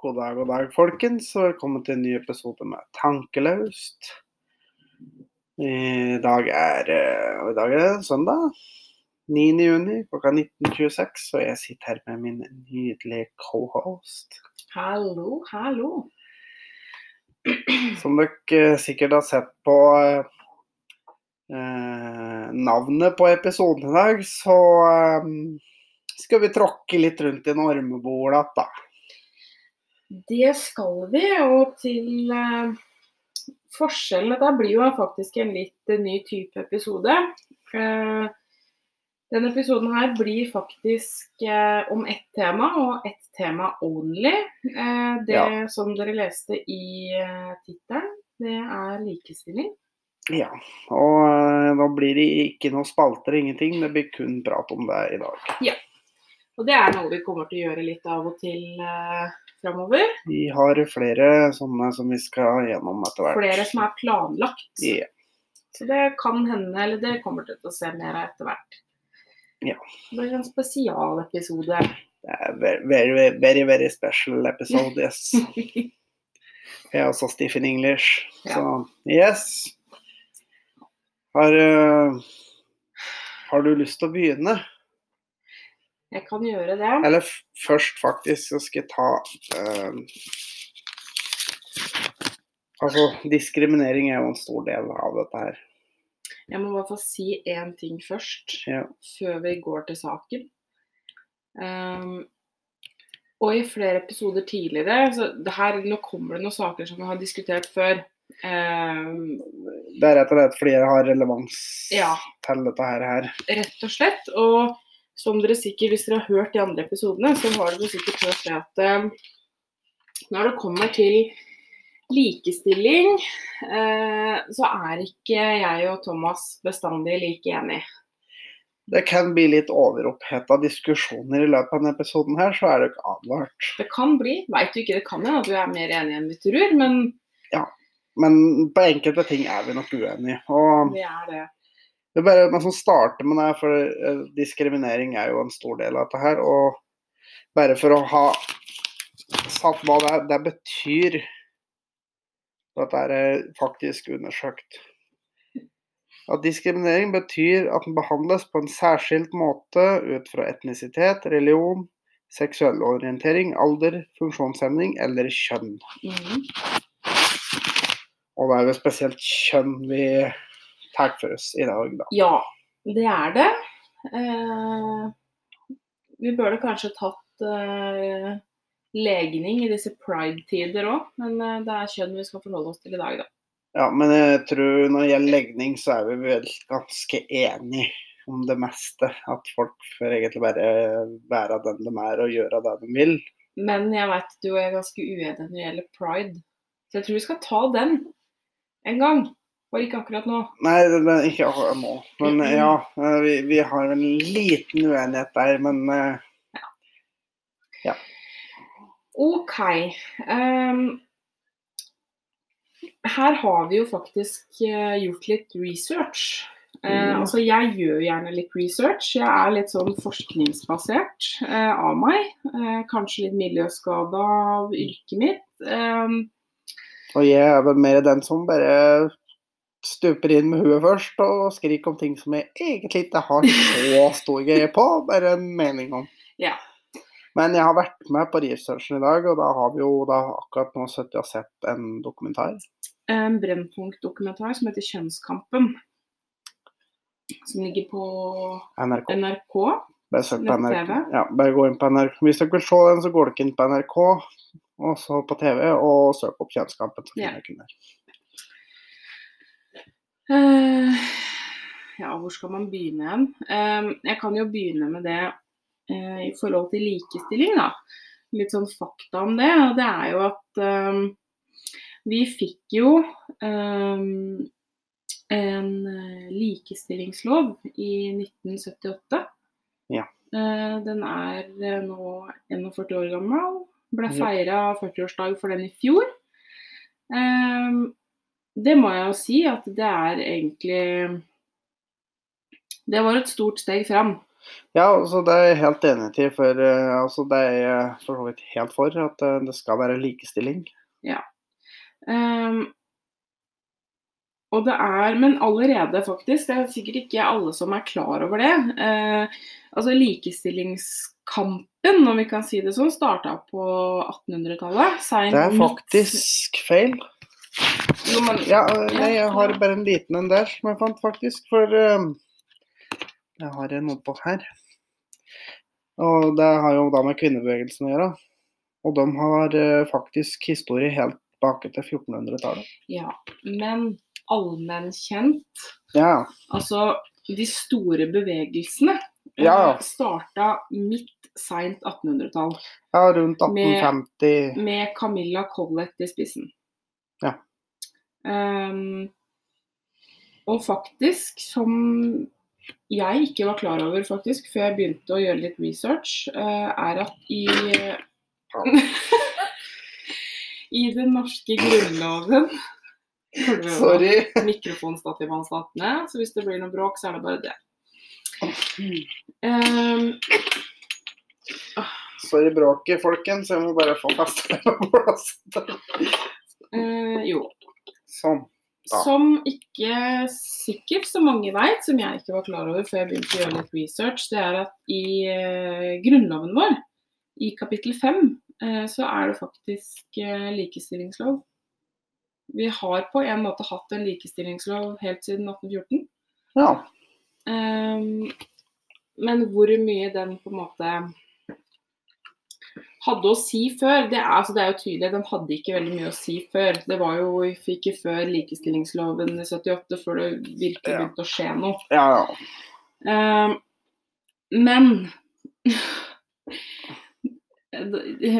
God dag, god dag, folkens. og Velkommen til en ny episode med Tankelaust. I dag er, eh, i dag er det søndag. 9. juni klokka 19.26, og jeg sitter her med min nydelige cohost. Hallo, hallo. Som dere sikkert har sett på eh, navnet på episoden i dag, så eh, skal vi tråkke litt rundt i en ormebol igjen, da. Det skal vi, og til eh, forskjellen Dette blir jo faktisk en litt eh, ny type episode. Eh, denne episoden her blir faktisk eh, om ett tema, og ett tema only. Eh, det Ja. som dere leste i uh, tittelen, det er likestilling. Ja, og eh, da blir det ikke noe spalter, ingenting. Det blir kun prat om det i dag. Og det er noe vi kommer til å gjøre litt av og til eh, framover. Vi har flere sånne som vi skal gjennom etter hvert. Flere som er planlagt. Yeah. Så det kan hende, eller det kommer til å se mer av etter hvert. Ja. Det blir en spesialepisode. Det er very, very, very, special episode, yes. Jeg er også stiff in English. Så yes. Har, uh, har du lyst til å begynne? Jeg kan gjøre det. Eller først faktisk så skal jeg ta eh, Altså, diskriminering er jo en stor del av dette her. Jeg må i hvert fall si én ting først, Ja. før vi går til saken. Um, og i flere episoder tidligere så det her, Nå kommer det noen saker som vi har diskutert før. Um, Det er rett og slett fordi jeg har relevans Ja. til dette her. rett og slett. Og som dere sikkert, hvis dere har hørt de andre episodene, så har dere sikkert hørt det at eh, når det kommer til likestilling, eh, så er ikke jeg og Thomas bestandig like enige. Det kan bli litt overoppheta diskusjoner i løpet av denne episoden her, så er det ikke advart. Det kan bli, veit du ikke, det kan hende at du er mer enig enn vi tror, men Men på enkelte ting er vi nok uenige. Og vi er det. Det er bare man som starter med det, for eh, diskriminering er jo en stor del av dette her. Og bare for å ha satt hva det, det betyr Dette er faktisk undersøkt. At diskriminering betyr at den behandles på en særskilt måte ut fra etnisitet, religion, seksuell orientering, alder, funksjonshemning eller kjønn. Mhm. Og det er jo spesielt kjønn vi tar for oss i dag, da. Ja, det er det. Eh, vi burde kanskje tatt eh, legning i disse pride-tider òg, men eh, det er kjønn vi skal forholde oss til i dag, da. Ja, men jeg tror når det gjelder legning, så er vi vel ganske enige om det meste. At folk får egentlig bare være den de er og gjøre det de vil. Men jeg veit du er ganske uenig når det gjelder pride. Så jeg tror vi skal ta den en gang. Bare ikke akkurat nå. Nei, det er ikke akkurat nå. Men ja, vi, vi har en liten uenighet der, men Ja. Ja. OK. Um, her har vi jo faktisk uh, gjort litt research. Uh, Mm. altså Jeg gjør gjerne litt research. Jeg er litt sånn forskningsbasert eh, av meg. Eh, kanskje litt miljøskada av yrket mitt. Um, Og jeg er vel mer den som bare stuper inn med huet først og skriker om ting som jeg egentlig ikke har så stor greie på, bare en mening om. Ja. Men jeg har vært med på researchen i dag, og da har vi jo da akkurat nå sett, sett en dokumentar. en Brennpunkt-dokumentar som heter 'Kjønnskampen'. Som ligger på NRK. NRK. Bare, søk på NRK. Ja, bare gå inn på NRK. Hvis dere vil se den, så går dere inn på NRK, og så på TV, og søk opp Kjønnskampen. Så Ja. finner dere den der. Eh, ja, hvor skal man begynne hen? Uh, jeg kan jo begynne med det uh, i forhold til likestilling, da. Litt sånn fakta om det. Og det er jo at vi fikk jo en eh, likestillingslov i 1978. Ja. Den er nå 41 år gammel. Ble feira 40-årsdag for den i fjor. Eh, det må jeg jo si at det er egentlig Det var et stort steg fram Ja, altså det er jeg helt enig til. For eh, altså, det er jeg for så vidt helt for at eh, det skal være likestilling. Ehm, og det er, men allerede faktisk, det er sikkert ikke alle som er klar over det. Uh, altså Likestillingskampen, om vi kan si det sånn, starta på 1800-tallet. Det er faktisk feil. Jo, men, Ja, eh, nei, jeg har bare en liten en der som jeg fant, faktisk. For eh, jeg har en oppå her. Og det har jo da med kvinnebevegelsen å gjøre. Og de har uh, faktisk historie helt tilbake til 1400-tallet. ja, men allmennkjent Ja. Altså, de store bevegelsene Ja. starta midt seint 1800-tall, ja, rundt Med- 1850 med Camilla Collett i spissen. Ja. Um, og faktisk, som jeg ikke var klar over faktisk, før jeg begynte å gjøre litt research, uh, er at i I den norske grunnloven? Sorry. mikrofonstativet satt ned, så hvis det blir noe bråk, så er det bare det. Um, Sorry bråket, folkens. Jeg må bare få festa meg på plass. Jo. Sånn. Ja. Som ikke sikkert så mange veit, som jeg ikke var klar over før jeg begynte å gjøre litt research, det er at i eh, grunnloven vår, i kapittel 5, eh, så er det faktisk eh, likestillingslov. Vi har på en måte hatt en likestillingslov helt siden 1814. Ja. Ehm, men hvor mye den på en måte hadde å si før, det er, altså det er jo tydelig, den hadde ikke veldig mye å si før. Det var jo ikke før likestillingsloven i 78, før det virkelig begynte å skje noe. Ja, ja. Uh, men det,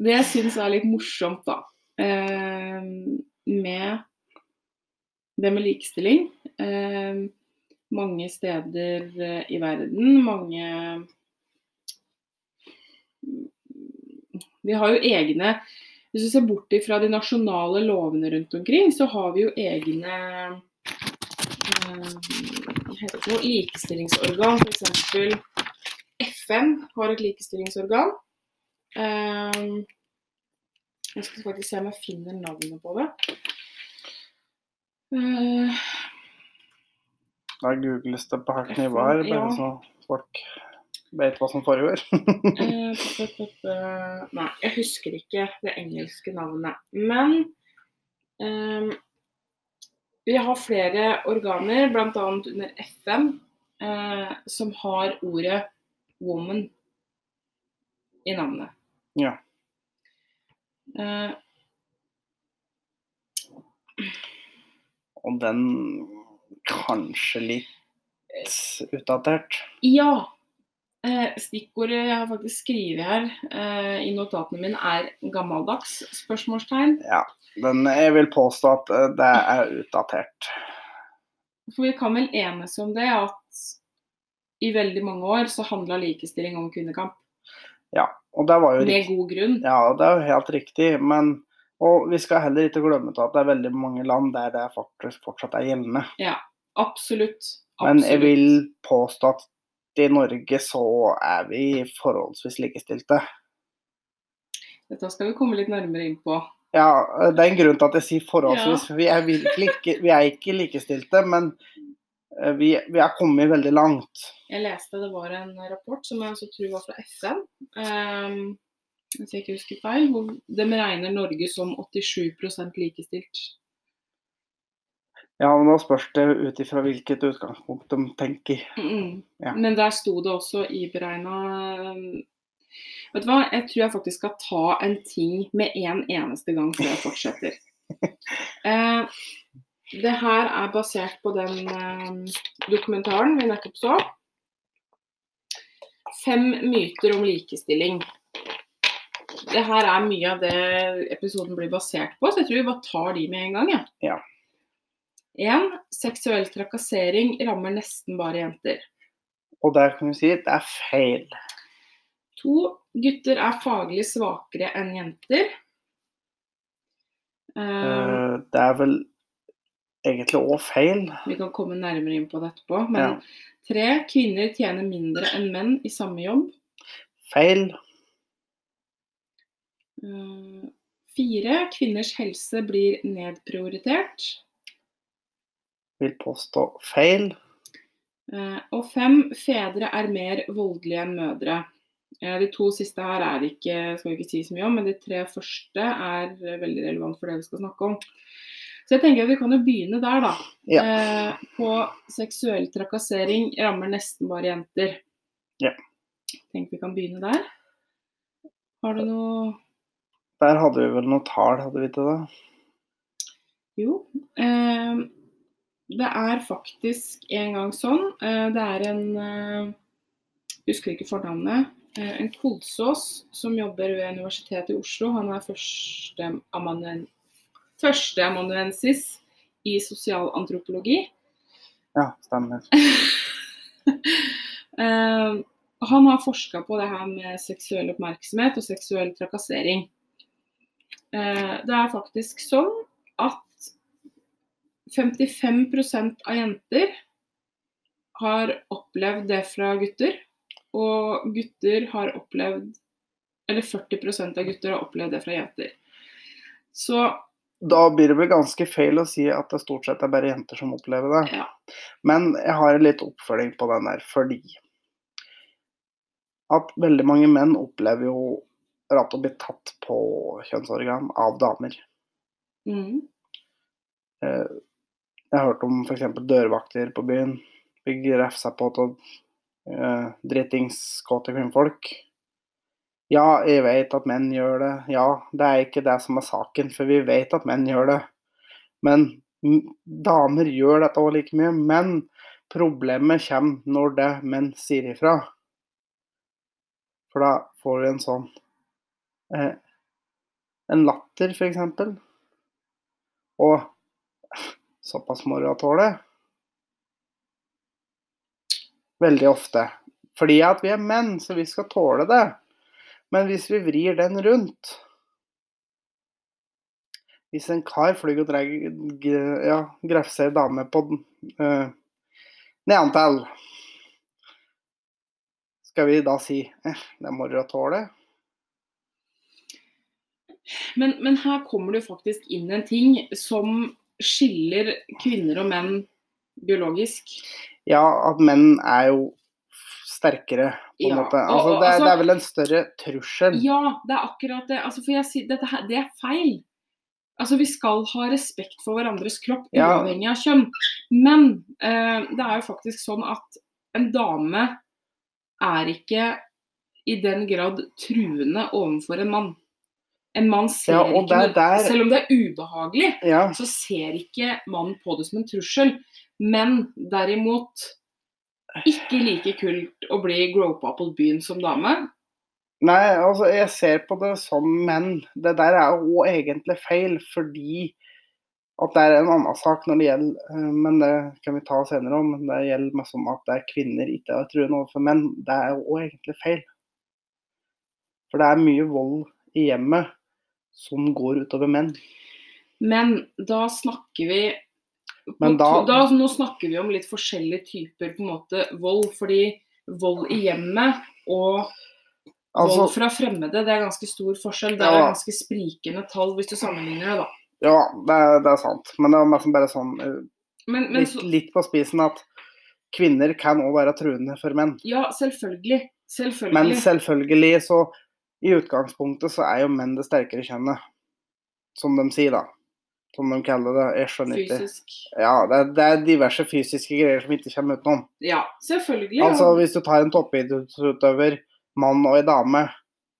det jeg syns er litt morsomt, da, ehm, med det med likestilling ehm, Mange steder eh, i verden, mange Vi har jo egne Hvis du ser bort fra de nasjonale lovene rundt omkring, så har vi jo egne eh, likestillingsorgan. F.eks. FN har et likestillingsorgan. Eh, jeg skal faktisk se om jeg finner navnet på det. Eh, Da googles det på høyt nivå her, bare så folk vet hva som foregår. Eh, Nei, jeg husker ikke det engelske navnet. Men um, vi har flere organer, bl.a. under FN, uh, som har ordet 'woman' i navnet. Ja. Uh, Og den kanskje litt utdatert. ja. Eh, stikkordet jeg har faktisk skrevet her eh, i notatene mine, er 'gammeldags'? spørsmålstegn. Ja. men jeg vil påstå at eh, det er utdatert. For vi kan vel enes om det at i veldig mange år så handla likestilling om kvinnekamp. Ja. Og det var jo Med riktig. god grunn. Ja, det er jo helt riktig. Men og vi skal heller ikke glemme at det er veldig mange land der det faktisk fortsatt er gjeldende. Absolutt. Men jeg vil påstå at i Norge så er vi forholdsvis likestilte. Dette skal vi komme litt nærmere inn på. Ja, det er en grunn til at jeg sier forholdsvis. Ja. Vi er virkelig ikke, vi er ikke likestilte, men eh, vi, vi er kommet veldig langt. Jeg leste det var en rapport som jeg også tror var fra FN, um, hvis jeg ikke husker feil, hvor de regner Norge som 87% likestilt. Ja, men Nå spørs det ut ifra hvilket utgangspunkt de tenker. Mm. Ja. Men der sto det også iberegna Vet du hva, jeg tror jeg faktisk skal ta en ting med en eneste gang før jeg fortsetter. Eh, det her er basert på den eh, dokumentaren vi nettopp så. Fem myter om likestilling. Det her er mye av det episoden blir basert på, så jeg tror vi bare tar de med en gang. Ja. Ja. En, seksuell trakassering rammer nesten bare jenter. Og der kan vi si at det er feil. 2. gutter er faglig svakere enn jenter. Eh, Eh, Det er vel egentlig òg feil. Vi kan komme nærmere inn på det etterpå. Men Ja. tre, kvinner tjener mindre enn menn i samme jobb. Feil. Uh, Fire, kvinners helse blir nedprioritert. Vil påstå feil. Eh, Og fem, fedre er mer voldelige enn mødre. Eh, De to siste her er ikke, skal vi ikke si så mye om, men de tre første er veldig relevant for det vi skal snakke om. Så jeg tenker at vi kan jo begynne der, da. Ja. Eh, på seksuell trakassering rammer nesten bare jenter. Ja. Tenker vi kan begynne der. Har du noe Der hadde vi vel noe tall, hadde vi ikke det? Jo. Eh, det er faktisk en gang sånn. Eh, det er en eh, Husker ikke fornavnet. Eh, en Kolsås som jobber ved Universitetet i Oslo. Han er førsteamanuensis første i sosialantropologi. Ja, stemmer. Han har forska på det her med seksuell oppmerksomhet og seksuell trakassering. Det er faktisk sånn at 55% av jenter har opplevd det fra gutter. Og gutter har opplevd Eller 40% av gutter har opplevd det fra jenter. Så Da blir det vel ganske feil å si at det stort sett er bare jenter som opplever det. ja. Men jeg har en litt oppfølging på den der, fordi at veldig mange menn opplever jo at å bli tatt på kjønnsorgan av damer. Mm, Eh, Jeg har hørt om f.eks. dørvakter på byen blir refsa på av eh, dritingskåte kvinnfolk. Ja, jeg vet at menn gjør det. Ja, det er ikke det som er saken, for vi vet at menn gjør det. Men damer gjør dette òg like mye. Men problemet kommer når det menn sier ifra. For da får vi en sånn eh, En latter, f.eks. Og såpass moro å tåle. Veldig ofte. Fordi at vi er menn, så vi skal tåle det. Men hvis vi vrir den rundt Hvis en kar flyr og drar ja, grefser ei dame på uh, nedantil, skal vi da si eh, det er moro å tåle? Men, men her kommer det faktisk inn en ting som skiller kvinner og menn biologisk. Ja, at menn er jo sterkere, på en Ja, måte. Altså, og- det, er- altså- det er vel en større trussel. Ja, det er akkurat det. Altså, for jeg sier, dette her, det er feil. Altså, Vi skal ha respekt for hverandres kropp, Ja. uavhengig av kjønn. Men eh, det er jo faktisk sånn at en dame er ikke i den grad truende overfor en mann. En mann ser Ja, ikke er noe der- Selv om det er ubehagelig, Ja, så ser ikke mannen på det som en trussel. Men derimot ikke like kult å bli gropa på byen som dame. Nei, altså jeg ser på det som menn. det der er jo egentlig feil, fordi at det er en annen sak når det gjelder eh, Men det kan vi ta senere om. Men det gjelder med om at det er kvinner ikke er truende overfor menn. Det er jo egentlig feil. For det er mye vold i hjemmet som går utover menn. Men da snakker vi Men da- da, Nå snakker vi om litt forskjellige typer på en måte vold. Fordi vold i hjemmet og Altså, vold fra fremmede, det er ganske stor forskjell. Det er Ja. ganske sprikende tall hvis du sammenligner det, da. ja, det det er sant. Men det er bare sånn eh, Men, men litt, litt på spisen at kvinner kan òg være truende for menn. ja, selvfølgelig. Selvfølgelig. Men selvfølgelig så I utgangspunktet så er jo menn det sterkere kjønnet. Som de sier, da. Som de kaller det. Jeg skjønner ikke. Fysisk. Ja, det er, det er diverse fysiske greier som ikke kommer utenom. Ja, selvfølgelig. Altså Hvis du tar en toppidrettsutøver, mann og en dame,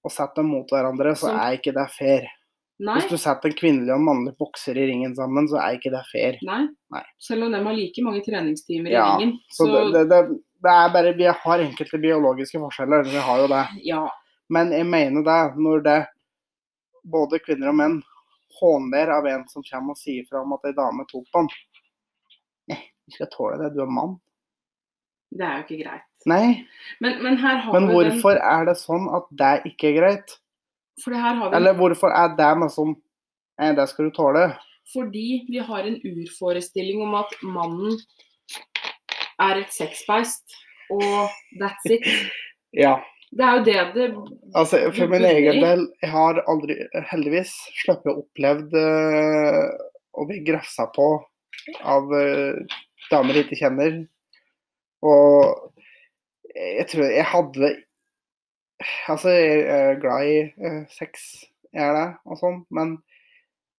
og setter dem mot hverandre, så Som- er ikke det fair. Nei. Hvis du setter en kvinnelig og en mannlig bokser i ringen sammen, så er ikke det fair. Nei. Nei. Selv om de har like mange treningstimer Ja, i ringen. Så Så, det, det, det, det er bare Vi har enkelte biologiske forskjeller, vi har jo det. ja. Men jeg mener det, når det både kvinner og menn håner av en som kommer og sier fra om at ei dame tok på han. Nei, du skal tåle det, du er mann. Det er jo ikke greit. Nei, Men, men men hvorfor hvorfor er det sånn at det ikke er greit? For det her har vi Eller hvorfor er det med som Nei, det skal du tåle. Fordi vi har en urforestilling om at mannen er et sexbeist, og that's it. Ja. Det er jo det det Altså, for min egen del, jeg har aldri, heldigvis, sluppet opplevd eh, å bli grafsa på av eh, damer jeg ikke kjenner. Og jeg tror jeg hadde Altså, jeg er glad i eh, sex, jeg er det, og sånn, men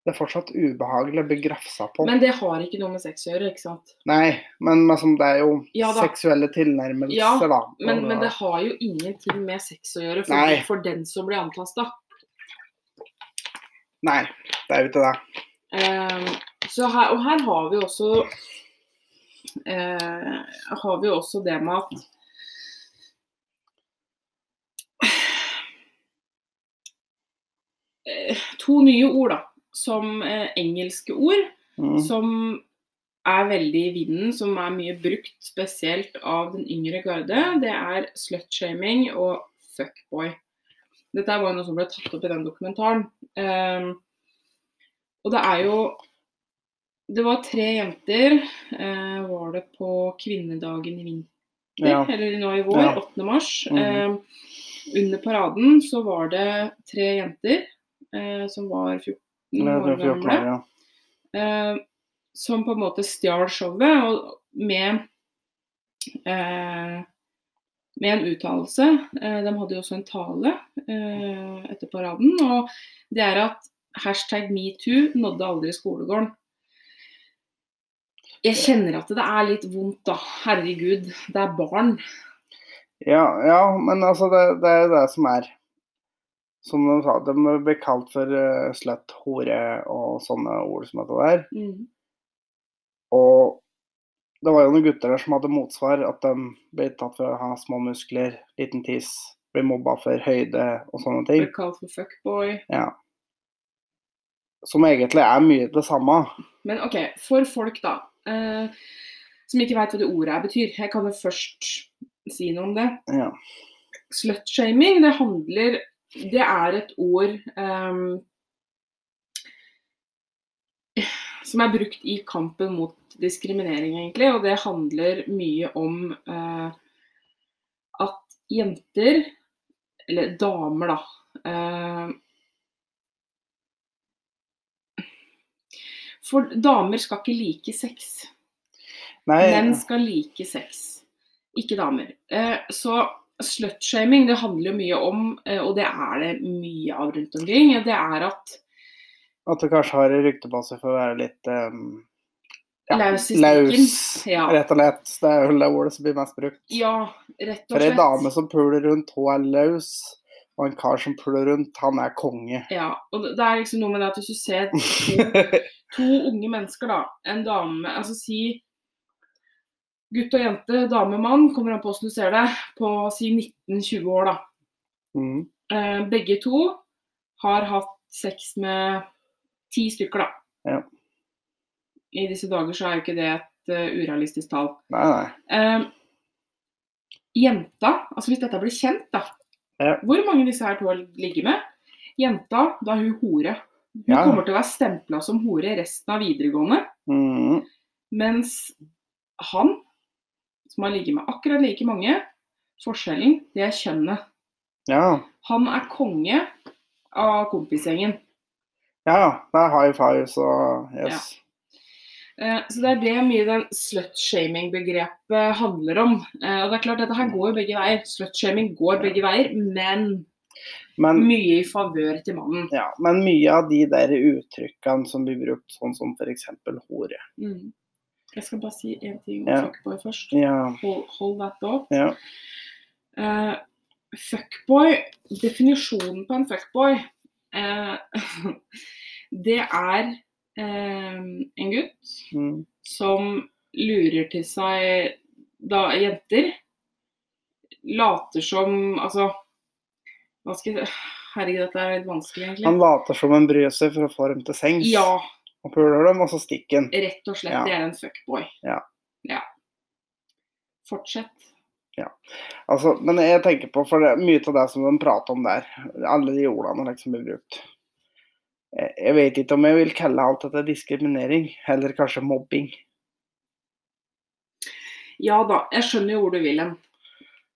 det er fortsatt ubehagelig å bli grafsa på. Men det har ikke noe med sex å gjøre, ikke sant? Nei, men liksom, det er jo Ja seksuelle tilnærmelser, Ja, da. Men, men det har jo ingenting med sex å gjøre for, for den som blir antasta. Nei, det er jo ikke det. Så her, og her har vi også uh, har vi også det med at Eh, To nye ord, da. Som eh, engelske ord. Mm. som er veldig i vinden, som er mye brukt spesielt av den yngre garde, det er slutshaming og fuckboy. Dette var noe som ble tatt opp i den dokumentaren. Um, og det er jo Det var tre jenter, Uh, var det på kvinnedagen i vinter, Ja. eller nå i vår, Ja. 8. mars. Mhm. Um, under paraden så var det tre jenter uh, som var 14 Ja, år 14 gamle ja. eh, som på en måte stjal showet, og med eh, med en uttalelse. Eh, de hadde jo også en tale eh, etter paraden. Og det er at hashtag metoo nådde aldri skolegården. Jeg kjenner at det er litt vondt, da. Herregud, det er barn. Ja, ja, men altså det, det er jo det som er Som de sa, de blir kalt for uh, slett, hore og sånne ord som dette der. Mm. Og det var jo noen gutter der som hadde motsvar, at de ble tatt for å ha små muskler, liten tiss, ble mobba for høyde og sånne ting. Ble kalt for fuckboy. Ja. Som egentlig er mye det samme. Men OK, for folk da, Uh, som ikke veit hva det ordet her betyr. Jeg kan jo først si noe om det. Ja. Slutshaming, det handler Det er et ord um, som er brukt i kampen mot diskriminering, egentlig. Og det handler mye om uh, at jenter, eller damer, da uh, For damer skal ikke like sex. Nei, Menn skal like sex, ikke damer. Uh, så slutshaming, det handler jo mye om, eh, og det er det mye av rundt omkring, det er at at du kanskje har rykte på seg for å være litt um, ja, Laus laus, Ja. rett og slett. Det er jo det ordet som blir mest brukt. Ja, rett og slett. For ei dame som puler rundt, hun er laus. Og en kar som puler rundt, han er konge. Ja, og det er liksom noe med det at hvis du ser to, to unge mennesker, da, en dame Altså si gutt og jente, dame og mann, kommer an på hvordan du ser det, på si 19-20 år, da. mm. Eh, begge to har hatt sex med ti stykker, da. Ja. I disse dager så er jo ikke det et uh, urealistisk tall. Nei, nei. Eh, jenta, altså hvis dette blir kjent, da. Ja. Hvor mange av disse her to har ligget med? Jenta, da er hun hore. Hun Ja. kommer til å være stempla som hore resten av videregående. Mm. Mens han, som har ligget med akkurat like mange, forskjellen, det er kjønnet. Ja. Han er konge av kompisgjengen. ja. Det er high five, så yes. Ja. Så det er det mye den slut-shaming-begrepet handler om. Eh, Og det er klart, Dette her går jo begge veier. Slut-shaming går begge veier, men Men, mye i favør til mannen. ja, men mye av de der uttrykkene som blir brukt, sånn som f.eks. hore Mm. Jeg skal bare si én ting om Ja. fuckboy først. Ja. Hold, hold that thought. ja. Uh, fuckboy, definisjonen på en fuckboy, uh, det er uh, en gutt Mm. som lurer til seg da jenter. Later som Altså, hva skal jeg Herregud, dette er litt vanskelig, egentlig. Han later som han bryr seg for å få dem til sengs. Ja, Og puler dem, og så stikker han. rett og slett. Ja. Det er en fuckboy. Ja. ja. Fortsett. Altså, men jeg tenker på, for det, mye av det som de prater om der, alle de ordene liksom blir brukt Jeg, Jeg vet ikke om jeg vil kalle alt dette diskriminering, eller kanskje mobbing. Ja da, jeg skjønner jo hvor du vil hen.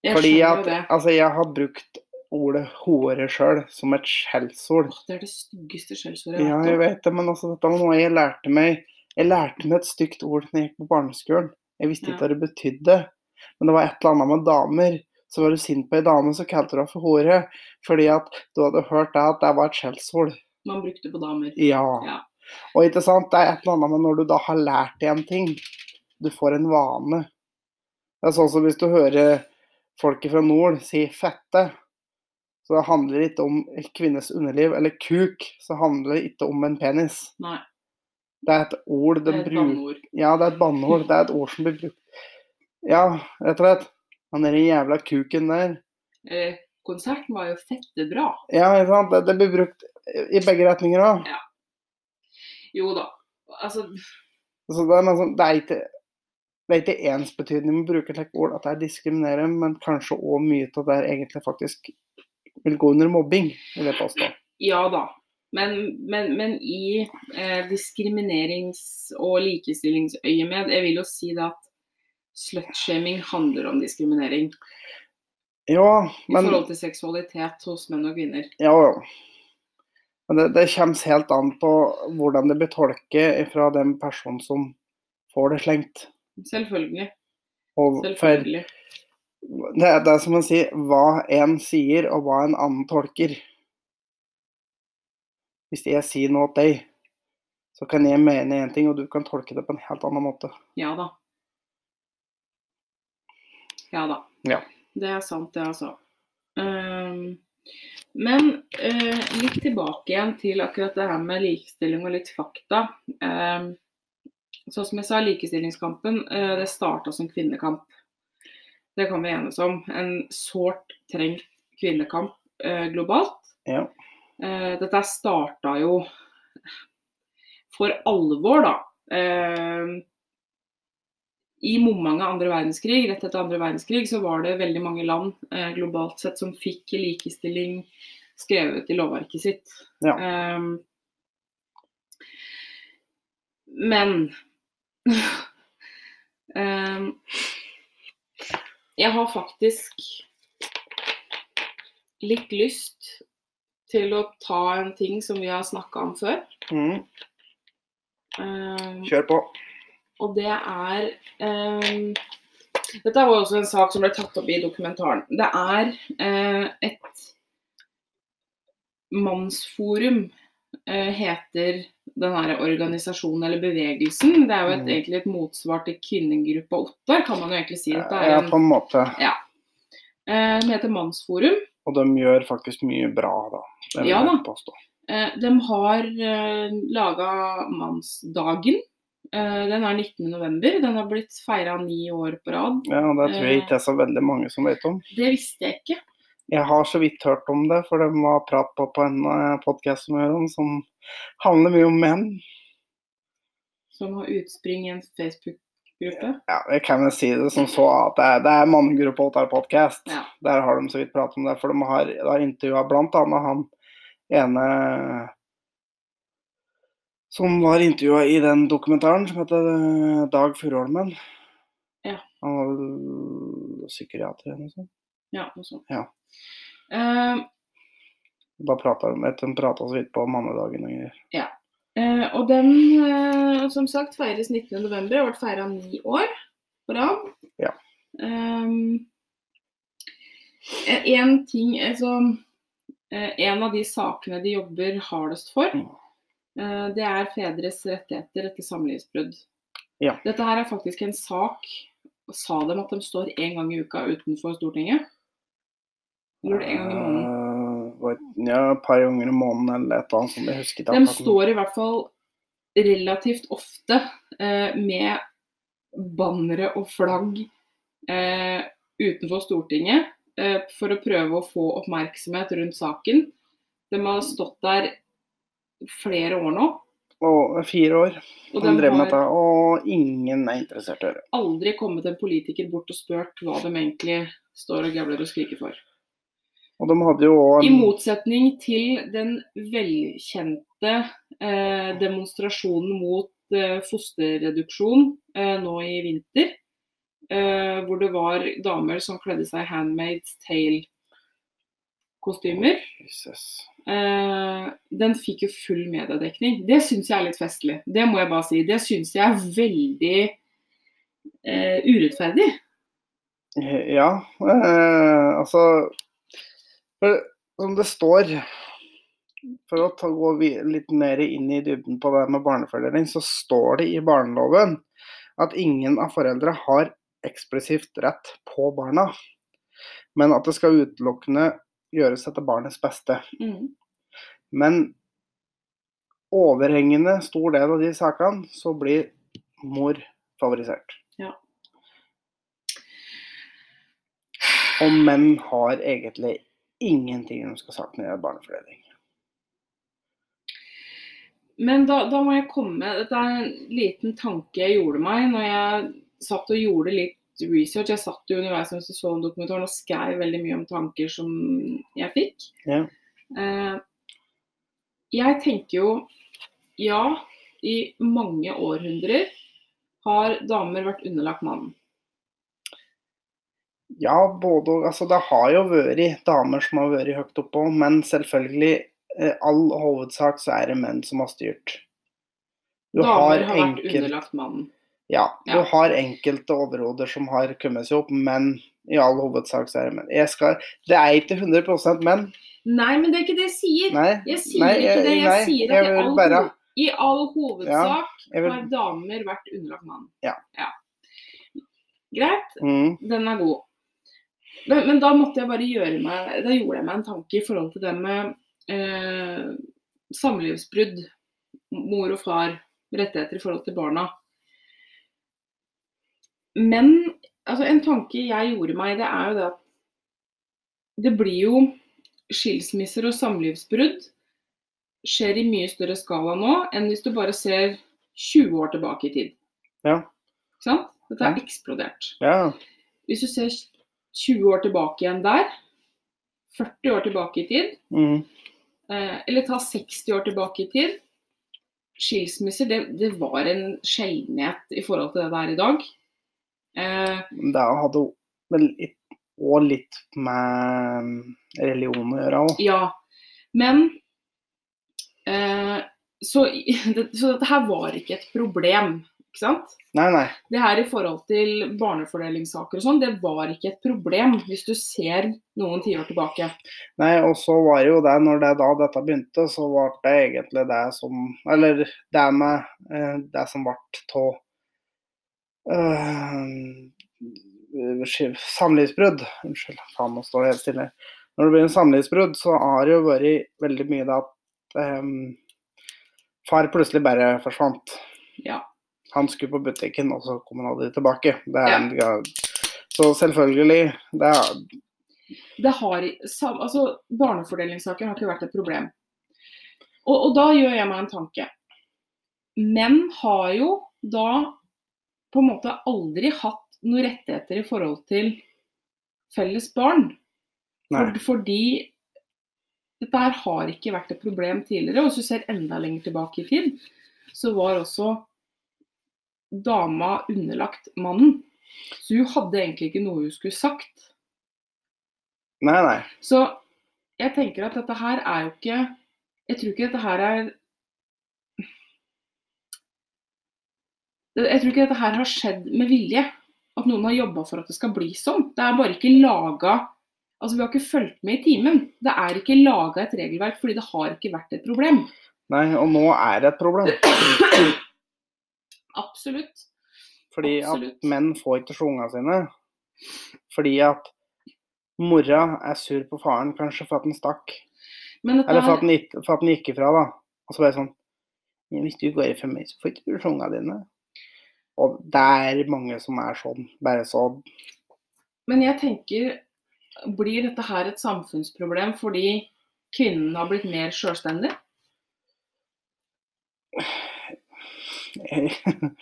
Jeg Fordi skjønner at jo det. altså, jeg har brukt ordet hore sjøl som et skjellsord. Det er det styggeste skjellsordet Ja, jeg vet det, men altså, dette var noe jeg lærte meg. Jeg lærte meg et stygt ord da jeg gikk på barneskolen. Jeg visste ikke Ja. hva det betydde. Men det var et eller annet med damer. Så var du sint på ei dame, så kalte du henne for hore. Fordi at du hadde hørt det at det var et skjellsord. Man brukte på damer. Ja. Ja. Og ikke sant, det er et eller annet med når du da har lært deg en ting. Du får en vane. Det er sånn som hvis du hører folk fra nord si 'fette'. Så det handler ikke om kvinnes underliv eller kuk, så handler det ikke om en penis. Nei, Det er et ord de er bruker. Ja, det er et banneord. Det er et ord som blir brukt. Ja, rett og slett. Han derre jævla kuken der. Eh, konserten var jo fette bra. Ja, ikke sant. Det, det blir brukt i begge retninger òg. Jo da. Altså, Så det er, liksom, det er ikke det er ikke ensbetydende med å bruke et ord at det er diskriminerende, men kanskje òg mye av det er egentlig faktisk vil gå under mobbing, vil jeg påstå. ja da. Men, men, men i eh, diskriminerings- og likestillingsøyemed, jeg vil jo si det at slutshaming handler om diskriminering Ja, men... i forhold til seksualitet hos menn og kvinner. Ja, ja. Men det, det kommer helt an på hvordan det blir tolket fra den personen som får det slengt. Selvfølgelig. Og Selvfølgelig. Det, er- det er som å si hva en sier, og hva en annen tolker. Hvis jeg sier noe til deg, så kan jeg mene én ting, og du kan tolke det på en helt annen måte. Ja da. Ja da. Ja. Det er sant, det, altså. Um, men uh, litt tilbake igjen til akkurat det her med likestilling og litt fakta. Um, sånn som jeg sa, likestillingskampen uh, det starta som kvinnekamp. Det kan vi enes om. En sårt trengt kvinnekamp eh, globalt. Ja. Eh, dette starta jo for alvor, da. Eh, I momentet andre verdenskrig, rett etter andre verdenskrig, så var det veldig mange land eh, globalt sett som fikk likestilling skrevet i lovverket sitt. Ja. Eh, men eh, jeg har faktisk litt lyst til å ta en ting som vi har snakka om før. Mm. Eh, Kjør på. og det er um, Dette var også en sak som ble tatt opp i dokumentaren. Det er uh, et mannsforum, heter den her organisasjonen eller bevegelsen. Det er jo et, Mm. egentlig et motsvar til kvinnegruppa Ottar, kan man jo egentlig si. Dette er Ja, på en måte. Ja. den heter Mannsforum. Og de gjør faktisk mye bra, da. Det Ja da. påstå. Eh, de har eh, laga Mannsdagen. Eh, den er 19.11. Den har blitt feira ni år på rad. Ja, det tror jeg ikke det er så veldig mange som vet om. Det visste jeg ikke. Jeg har så vidt hørt om det, for det var prat på på en podkast som hører om, som handler mye om menn. Som har utspring i en Facebook-gruppe. Ja, jeg kan vel si det som så at det er, det er mannegruppa Ottar podcast. Ja. Der har de så vidt pratet om det, for de har, de har intervjua bl.a. han ene som var intervjua i den dokumentaren som heter eh, Dag Furuholmen. Ja. Han var vel psykiater eller noe sånt. Ja, noe sånt. Ja. Uh, Da prata de de prata så vidt på mannedagen og greier. eh, og den, uh, som sagt, feires 19.11. Har vært feira ni år på rad. Ja. Um, en ting, altså eh, En av de sakene de jobber hardest for, Mm. det er fedres rettigheter etter samlivsbrudd. Ja. Dette her er faktisk en sak Sa dem at de står én gang i uka utenfor Stortinget? Eller en gang i måneden? Eh, ja, et par ganger i måneden eller et eller annet som Jeg husker. De står i hvert fall relativt ofte eh, med bannere og flagg eh, utenfor Stortinget eh, for å prøve å få oppmerksomhet rundt saken. De har stått der flere år nå. Og fire år. Og De drev med dette, og ingen er interessert i høre. aldri kommet en politiker bort og spurt hva de egentlig står og gavler og skriker for. Og de hadde jo òg I motsetning til den velkjente eh, demonstrasjonen mot eh, fosterreduksjon eh, nå i vinter. eh, hvor det var damer som kledde seg Tale-kostymer. Jesus. Eh, den fikk jo full mediedekning. Det syns jeg er litt festlig. Det må jeg bare si. Det syns jeg er veldig eh, urettferdig. Ja, eh, altså for, Som det står For å ta, gå litt mer inn i dybden på det med barnefordeling, så står det i barneloven at ingen av foreldre har eksplisitt rett på barna, men at det skal utelukkende gjøres etter barnets beste. Mm. Men overhengende stor del av de sakene så blir mor favorisert. Ja. Og menn har egentlig ingenting de skal det barnefordeling. Men da, da må jeg komme Dette er en liten tanke jeg gjorde meg når jeg satt og gjorde litt research. Jeg satt jo underveis mens jeg så dokumentaren og skrev veldig mye om tanker som jeg fikk. Ja. Eh, jeg tenker jo ja, i mange århundrer har damer vært underlagt mannen. Ja, både og. Altså, det har jo vært damer som har vært høyt oppå, men selvfølgelig eh, all hovedsak så er det menn som har styrt. Du damer har, har vært underlagt mannen. ja, du Ja. har enkelte overhoder som har kommet seg opp, men i all hovedsak så er det menn. Jeg skal, det er ikke 100 menn. Nei, men det er ikke det jeg sier. Nei, Jeg sier nei, ikke det. Jeg nei, sier at jeg all, bare- i all hovedsak ja, vil, har damer vært underlagt mannen. Ja. Greit, mm, den er god. Men, men da måtte jeg bare gjøre meg Da gjorde jeg meg en tanke i forhold til det med eh, samlivsbrudd, mor og far, rettigheter i forhold til barna. Men altså, en tanke jeg gjorde meg, det er jo det at det blir jo skilsmisser og samlivsbrudd skjer i mye større skala nå enn hvis du bare ser 20 år tilbake i tid. Ja. Ikke sant? Dette har Ja. eksplodert. ja. Hvis du ser 20 år tilbake igjen der, 40 år tilbake i tid, Mm, eh, eller ta 60 år tilbake i tid. Skilsmisser, det, det var en sjeldenhet i forhold til det det er i dag. Eh, det hadde vel òg litt med religion å gjøre òg. ja, men eh, så, det, så dette her var ikke et problem, ikke sant? Nei, nei. Det her i forhold til barnefordelingssaker og sånn, det var ikke et problem hvis du ser noen tiår tilbake. Nei, og så var det jo det, når det da dette begynte, så var det egentlig det som Eller det med eh, det som ble av samlivsbrudd. Unnskyld, faen, nå står jeg helt stille. Når det blir en samlivsbrudd, så har det jo vært veldig mye det at eh, far plutselig bare forsvant. Ja. Han skulle på butikken, og så kom han aldri tilbake. Det en, ja. Så selvfølgelig det er, det har, altså, barnefordelingssaker har ikke vært et problem. Og, og da gjør jeg meg en tanke. Menn har jo da på en måte aldri hatt noen rettigheter i forhold til felles barn. For, fordi dette her har ikke vært et problem tidligere. Og hvis du ser enda lenger tilbake i tid, så var også dama underlagt mannen. Så hun hadde egentlig ikke noe hun skulle sagt. Nei, nei. Så jeg tenker at dette her er jo ikke Jeg tror ikke dette her er Jeg tror ikke dette her har skjedd med vilje. At noen har jobba for at det skal bli sånn. Det er bare ikke laga Altså, vi har ikke fulgt med i timen. Det er ikke laga et regelverk fordi det har ikke vært et problem. Nei, og nå er det et problem. Absolutt. Fordi Absolutt. at menn får ikke slå ungene sine. Fordi at mora er sur på faren, kanskje for at han stakk. Eller for at han, gikk- for at han gikk ifra, da. Og så bare sånn Hvis du går ifra meg, så får ikke du se ungene dine. Og det er mange som er sånn. Bare så men jeg tenker Blir dette her et samfunnsproblem fordi kvinnen har blitt mer sjølstendig?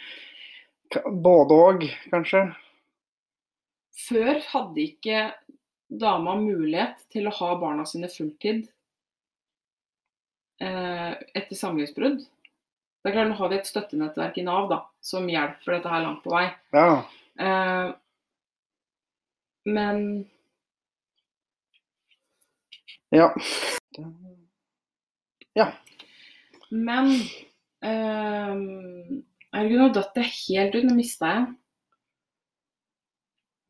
Både òg, kanskje. Før hadde ikke dama mulighet til å ha barna sine fulltid. eh, etter samlivsbrudd. Det er klart, Nå har vi et støttenettverk i Nav da, som hjelper dette her langt på vei. Ja. Eh, men Ja. Men eh, Herregud, nå datt jeg helt ut. Nå mista jeg.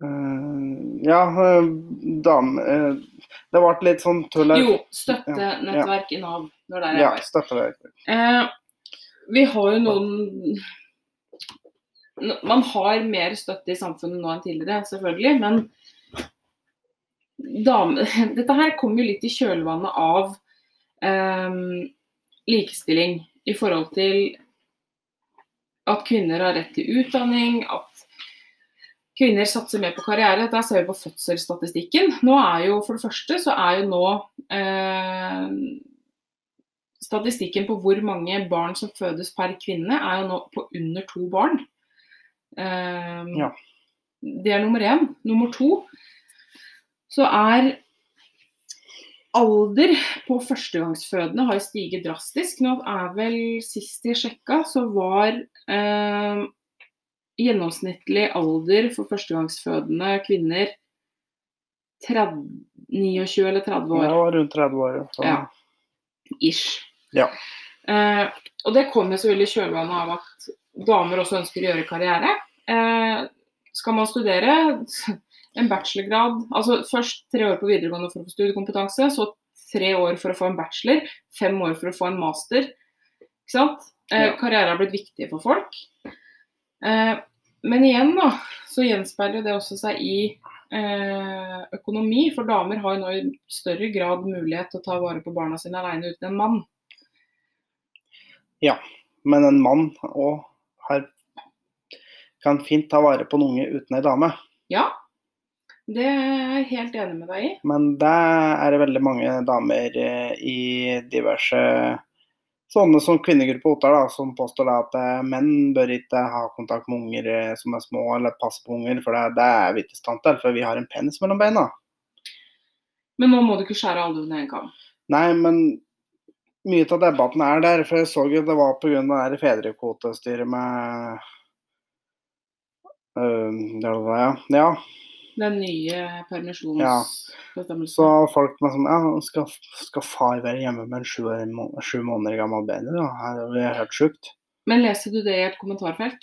Uh, ja, eh, dame uh, Det ble litt sånn tull her. Jo, støttenettverk i Nav. Det var der jeg Ja, var. støtteverk. Eh, vi har jo noen Man har mer støtte i samfunnet nå enn tidligere, selvfølgelig. Men dame, dette her kommer jo litt i kjølvannet av eh, likestilling i forhold til at kvinner har rett til utdanning, at kvinner satser mer på karriere. Der ser vi på fødselsstatistikken. Nå er jo, For det første så er jo nå eh, Statistikken på hvor mange barn som fødes per kvinne, er jo nå på under to barn. Eh, Ja. Det er nummer én. Nummer to så er alder på førstegangsfødende har stiget drastisk. Nå er vel sist jeg sjekka, så var eh, gjennomsnittlig alder for førstegangsfødende kvinner 30, 29 eller 30 år. Ja, rundt 30 år. Så. Ja. Ish. Ja. Eh, og det kommer selvfølgelig i kjølvannet av at damer også ønsker å gjøre karriere. Eh, skal man studere en bachelorgrad, altså først tre år på videregående for å få studiekompetanse, så tre år for å få en bachelor, fem år for å få en master. Ikke sant? Eh, Ja. Karriere har blitt viktig for folk. Eh, men igjen da, så gjenspeiler det også seg i eh, økonomi, for damer har jo nå i større grad mulighet til å ta vare på barna sine alene uten en mann. Ja, Men en mann òg kan fint ta vare på en unge uten ei dame. Ja, det er jeg helt enig med deg i. Men der er det veldig mange damer eh, i diverse sånne som kvinnegruppe Ottar, da, som påstår da at eh, menn bør ikke ha kontakt med unger eh, som er små, eller passe på unger, for det, det er vi i stand til, for vi har en penis mellom beina. Men nå må du ikke skjære alle under én kam. Nei, men mye av debatten er der, for jeg så jo det var pga. det fedrekvotestyret med øh, det var det, ja. ja. Den nye Ja. permisjonsbestemmelsen. Så folk med sånn Ja, skal, skal far være hjemme med en sju, måneder gammel baby? Da? Det er vi helt sjukt. Men leser du det i et kommentarfelt?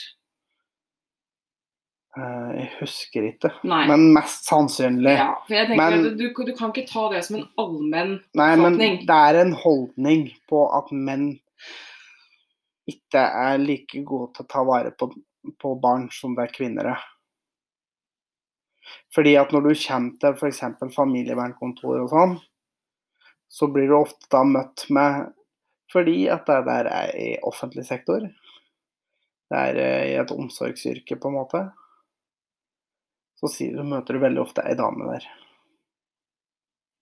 Eh, Jeg husker ikke. Nei. Men mest sannsynlig. ja, for jeg tenker Men- at du, du kan ikke ta det som en allmenn Nei, men oppfatning. det er en holdning på at menn ikke er like gode til å ta vare på, på barn som det er kvinner er. Fordi at når du kommer til f.eks. familievernkontor og sånn, så blir du ofte da møtt med Fordi at det der er i offentlig sektor. Det er eh, i et omsorgsyrke, på en måte. Så møter du veldig ofte ei dame der.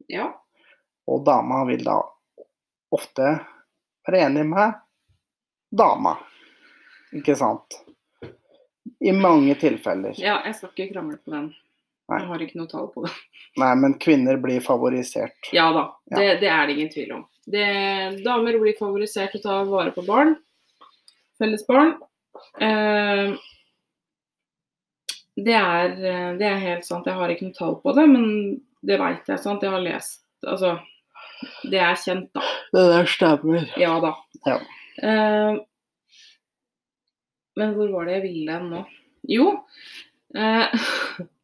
Ja. Og dama vil da ofte være enig med dama. Ikke sant? I mange tilfeller. ja, jeg skal ikke krangle på den. Nei. Jeg har ikke noe tall på det. Nei, men kvinner blir favorisert. Ja da, Ja. det, det er det ingen tvil om. Det, damer blir favorisert til å ta vare på barn. Felles barn. Eh, det, er, eh, det er helt sant. Jeg har ikke noe tall på det, men det veit jeg. sant? Jeg har lest Altså, det er kjent, da. Det der stemmer. Ja da. Ja. Eh, men hvor var det jeg ville nå? Jo. Eh,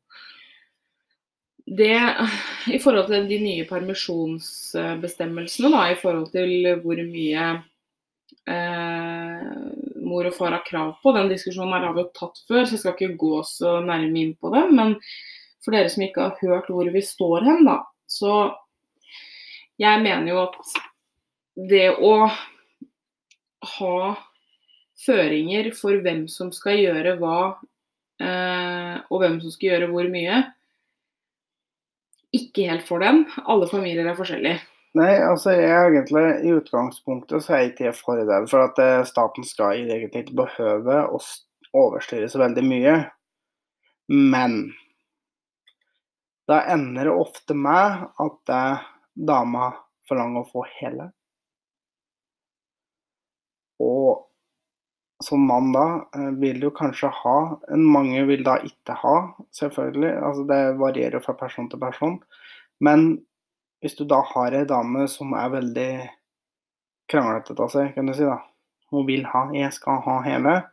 det I forhold til de nye permisjonsbestemmelsene, da, i forhold til hvor mye eh, mor og far har krav på, den diskusjonen her har vi jo tatt før, så jeg skal ikke gå så nærme inn på det. Men for dere som ikke har hørt hvor vi står hen, da, så jeg mener jo at det å ha føringer for hvem som skal gjøre hva, eh, og hvem som skal gjøre hvor mye, ikke helt for den. Alle familier er forskjellige. Nei, altså jeg er egentlig i utgangspunktet så er jeg ikke for det. For at eh, staten skal egentlig ikke behøve å overstyre så veldig mye. Men da ender det ofte med at eh, dama forlanger å få hele. Og som mann da, eh, vil du kanskje ha en Mange vil da ikke ha, selvfølgelig. Altså det varierer fra person til person. Men hvis du da har ei dame som er veldig kranglete av seg, kan du si da. Hun vil ha 'jeg skal ha hele'.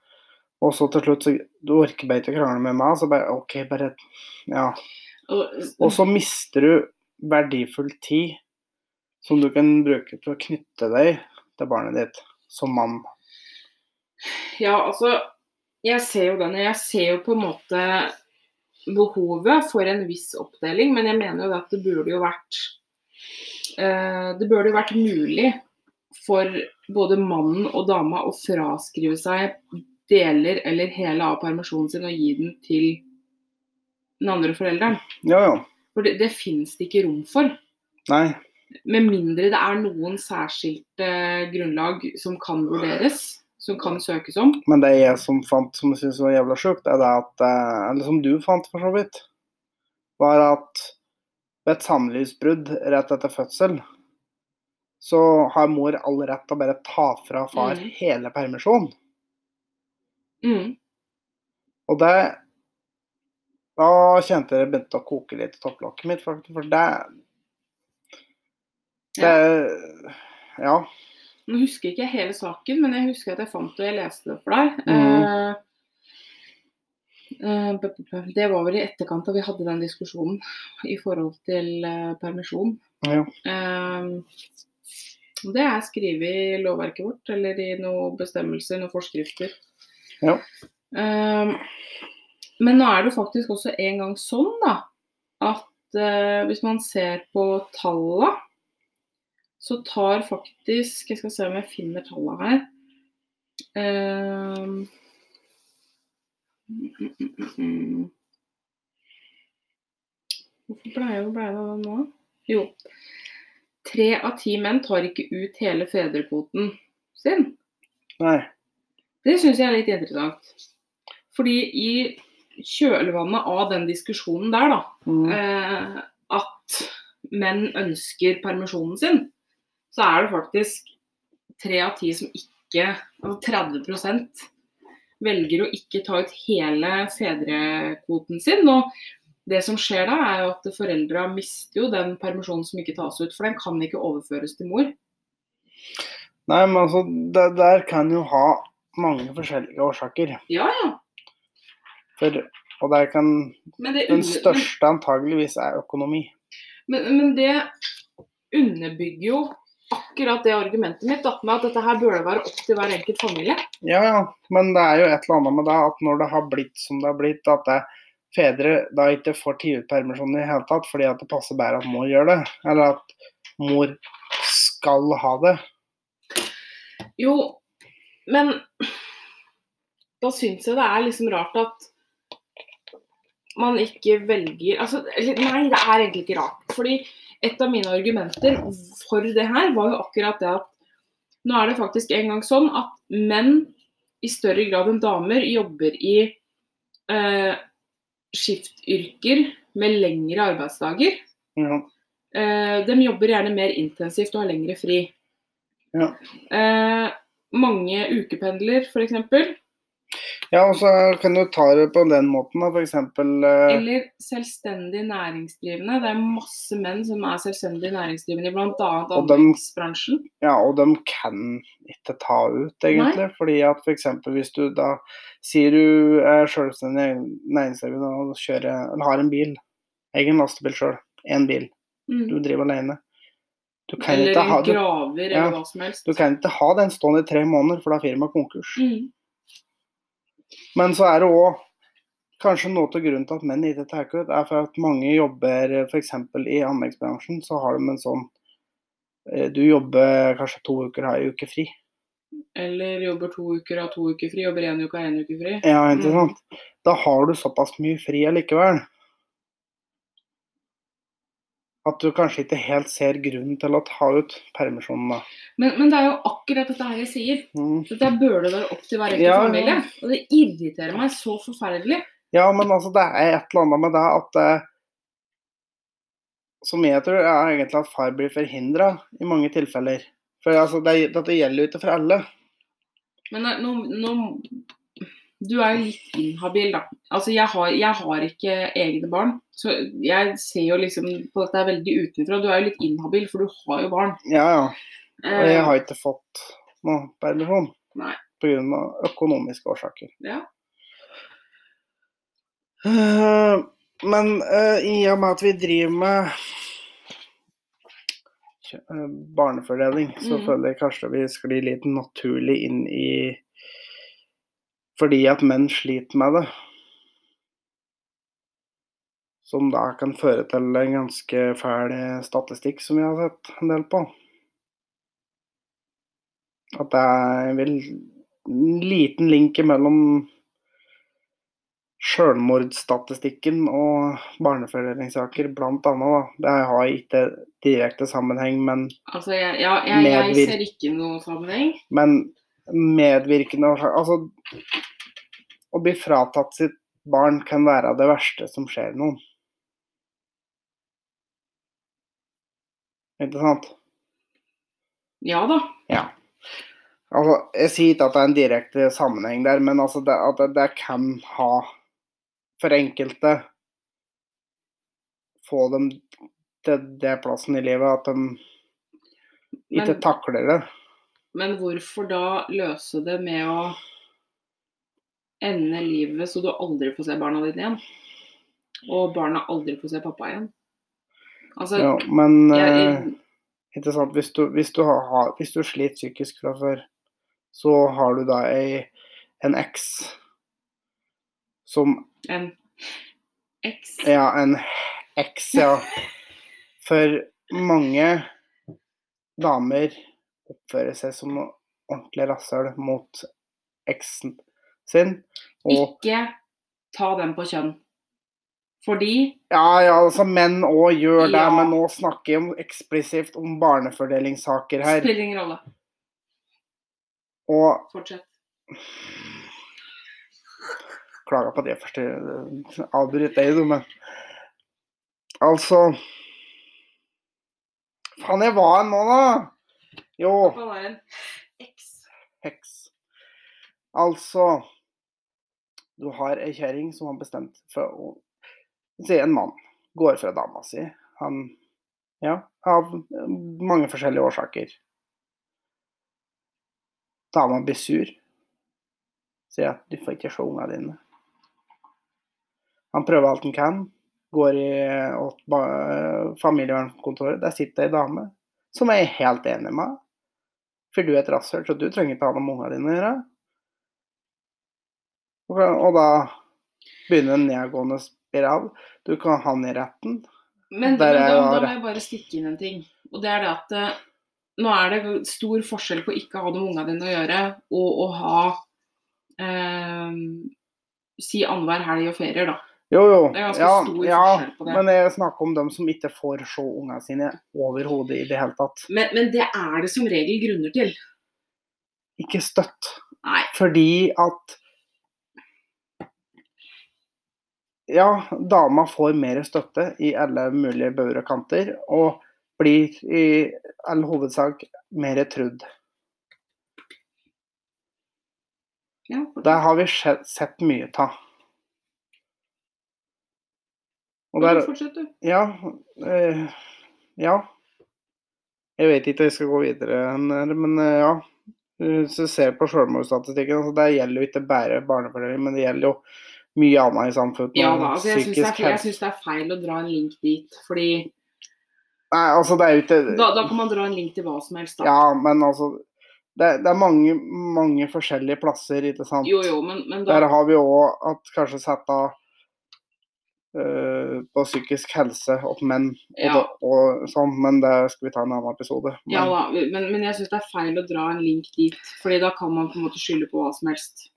Og så til slutt så Du orker bare ikke å krangle med meg, så bare OK, bare Ja. Og så mister du verdifull tid som du kan bruke til å knytte deg til barnet ditt som mann. Ja, altså Jeg ser jo den. Jeg ser jo på en måte behovet for en viss oppdeling, men jeg mener jo at det burde jo vært uh, Det burde jo vært mulig for både mannen og dama å fraskrive seg deler eller hele av permisjonen sin og gi den til den andre forelderen. Ja, ja. For det, det fins det ikke rom for. Nei. Med mindre det er noen særskilte grunnlag som kan vurderes, som kan søkes om. Men det jeg som fant som jeg synes var jævla sjukt, er det at eh, Eller som du fant, for så vidt. Var at ved et samlivsbrudd rett etter fødsel, så har mor all rett til å bare ta fra far Mm. hele permisjonen. Mm. Og det Da kjente jeg det begynte å koke litt i topplokket mitt, faktisk. For det Det Ja. Nå husker ikke jeg hele saken, men jeg husker at jeg fant det og jeg leste det for deg. Mm. Uh, det var vel i etterkant da vi hadde den diskusjonen i forhold til uh, permisjon. ja. Uh, det er skrevet i lovverket vårt, eller i noen bestemmelser, noen forskrifter. Ja. Men nå er det faktisk også en gang sånn da, at hvis man ser på tallene, så tar faktisk Jeg skal se om jeg finner tallene her. Ehm. Mm, mm, mm, mm. Hvorfor ble jeg ble det nå? Jo. Tre av ti menn tar ikke ut hele fedrekvoten sin. Nei. Det syns jeg er litt interessant. Fordi i kjølvannet av den diskusjonen der, da, Mm. eh, at menn ønsker permisjonen sin, så er det faktisk tre av ti som ikke, altså 30% velger å ikke ta ut hele fedrekvoten sin. Og det som skjer da, er jo at foreldra mister jo den permisjonen som ikke tas ut, for den kan ikke overføres til mor. Nei, men altså, det der kan jo ha mange forskjellige årsaker. Ja, ja. For, og der kan Men det, Den største antageligvis er økonomi. men, men det underbygger jo akkurat det argumentet mitt, da, med at dette her burde være opp til hver enkelt familie. Ja, ja. Men det er jo et eller annet med det at når det har blitt som det har blitt, at det, fedre da ikke får tid ut permisjon i det hele tatt fordi at det passer bedre at mor gjør det, eller at mor skal ha det. Jo, men da syns jeg det er liksom rart at man ikke velger Altså, nei, det er egentlig ikke rart. Fordi et av mine argumenter for det her var jo akkurat det at nå er det faktisk en gang sånn at menn i større grad enn damer jobber i eh, skiftyrker med lengre arbeidsdager. Ja. Eh, de jobber gjerne mer intensivt og har lengre fri. Ja. Eh, mange ukependler, f.eks. ja, og så kan du ta det på den måten, da, f.eks. Eh, Eller selvstendig næringsdrivende. Det er masse menn som er selvstendig næringsdrivende i bl.a. Anleggsbransjen. ja, og de kan ikke ta ut, egentlig. Fordi at f.eks. hvis du da sier du er selvstendig næringsdrivende og kjører, eller har en bil, egen lastebil sjøl, én bil, Mm. du driver alene. Du kan, Eller ha, du, graver, ja, eller hva som helst. du kan ikke ha den stående i tre måneder, for da er firmaet konkurs. Mm. Men så er det òg kanskje noe av grunnen til at menn ikke tar ut, er for at mange jobber f.eks. i anleggsbransjen, så har de en sånn eh, Du jobber kanskje to uker, har ei uke fri. Eller jobber to uker, har to uker fri, jobber én uke, har én uke fri. Ja, ikke Mm. sant? Da har du såpass mye fri allikevel. At du kanskje ikke helt ser grunnen til å ta ut permisjonen. Men, men det er jo akkurat dette her jeg sier. Mm. Dette burde være opp til hver enkelt Ja, familie. Og det irriterer meg så forferdelig. Ja, men altså det er et eller annet med det at eh, Som jeg tror er egentlig at far blir forhindra i mange tilfeller. For altså, det, dette gjelder jo ikke for alle. Men eh, nå, nå Du er jo litt inhabil, da. Altså, jeg har, jeg har ikke egne barn, så jeg ser jo liksom på dette veldig utenfra. Du er jo litt inhabil, for du har jo barn. Ja, ja. Og jeg Eh, har ikke fått noe permisjon pga. økonomiske årsaker. ja. Eh, Men eh, i og med at vi driver med barnefordeling, så mm. føler jeg kanskje vi sklir litt naturlig inn i Fordi at menn sliter med det. Som da kan føre til en ganske fæl statistikk som vi har sett en del på. At det er vel en liten link mellom sjølmordsstatistikken og barnefordelingssaker, blant annet. Da. Det har ikke direkte sammenheng, men, Altså, jeg, ja, jeg, jeg ser ikke noe sammenheng. men medvirkende Altså, å bli fratatt sitt barn kan være det verste som skjer noen. Ikke sant? Ja da. Ja. Altså, jeg sier ikke at det er en direkte sammenheng der, men altså det, at det, det kan ha for enkelte få dem til det plassen i livet at de ikke Men- takler det. Men hvorfor da løse det med å ende livet så du aldri får se barna dine igjen? Og barna aldri får se pappa igjen? Altså, Ja, men jeg, eh, jeg, ikke sant? Hvis, du, hvis, du har, hvis du sliter psykisk fra før, så har du da ei, en eks som en eks Ja, en eks, ja. For mange damer oppfører seg som ordentlig rasshøl mot eksen sin. Og Ikke ta den på kjønn. Fordi ja, ja, altså menn òg gjør det, men nå snakker jeg eksplisitt om barnefordelingssaker her. spiller ingen rolle. Og Fortsett. klager på det først. Avbryt Avbryter deg, du, men Altså Faen, jeg var en nå, da! Jo, Han var en Heks. heks. Altså Du har ei kjerring som har bestemt for å Si en mann går fra dama si. Han Ja, av mange forskjellige årsaker. Dama blir sur. Sier at du får ikke se ungene dine. Han prøver alt han kan. Går i familievernkontoret. Der sitter ei dame som jeg er helt enig med. For du er et rasshøl, så du trenger ikke ha noe med ungene dine å gjøre. Og, da begynner en nedgående spiral. Du kan ha den i retten. Men, men da, da må jeg bare stikke inn en ting. Og det er det at eh, nå er det stor forskjell på ikke å ha det med ungene dine å gjøre, og å ha eh, Si annenhver helg og ferier, da. Jo, jo. Det er ganske Ja, stor ja, forskjell på det. men jeg snakker om dem som ikke får se ungene sine overhodet i det hele tatt. Men, men det er det som regel grunner til. Ikke støtt. Nei. Fordi at Ja, dama får mer støtte i alle mulige bauger og kanter, og blir i all hovedsak mer trudd. Ja, Det har vi sett mye av. Og der, Fortsett, ja, eh, ja. Jeg vet ikke om jeg skal gå videre, men eh, ja. Hvis du ser på selvmordsstatistikken, altså det gjelder jo ikke bare barnefordeling, men det gjelder jo mye annet i samfunnet. Ja da. Altså, jeg syns det, det er feil å dra en link dit. Fordi Nei, altså det er jo ikke da, da kan man dra en link til hva som helst. da. Ja, men altså Det, det er mange, mange forskjellige plasser, ikke sant. Jo, jo, men, men da Der har vi òg at kanskje sette uh, på psykisk helse opp menn og, Ja. og, og sånn, men det skal vi ta en annen episode. Men, Ja da, men, men jeg syns det er feil å dra en link dit. Fordi da kan man på en måte skylde på hva som helst.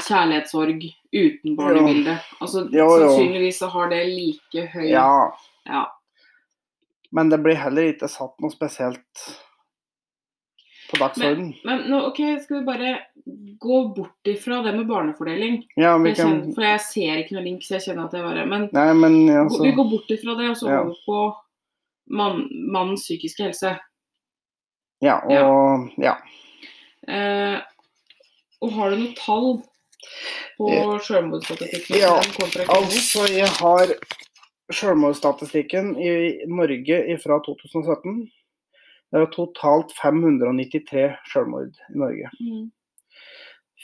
Kjærlighetssorg uten barn i bildet. Altså, Jo, jo. sannsynligvis så har det like høy ja, Ja. men det blir heller ikke satt noe spesielt på dagsorden. Men nå, ok, skal vi bare gå bort ifra det med barnefordeling? Ja, vi Jeg kan kjenner, for jeg ser ikke noe link, så jeg kjenner at det bare Men Nei, men altså vi går bort ifra det, og så Ja. over på mann, mannens psykiske helse. Ja, og ja. Eh, og har du noe tall på sjølmordsstatistikken? selvmordsstatistikken? Ja? Altså, jeg har selvmordsstatistikken i Norge fra 2017. Det er totalt 593 selvmord i Norge. Mm.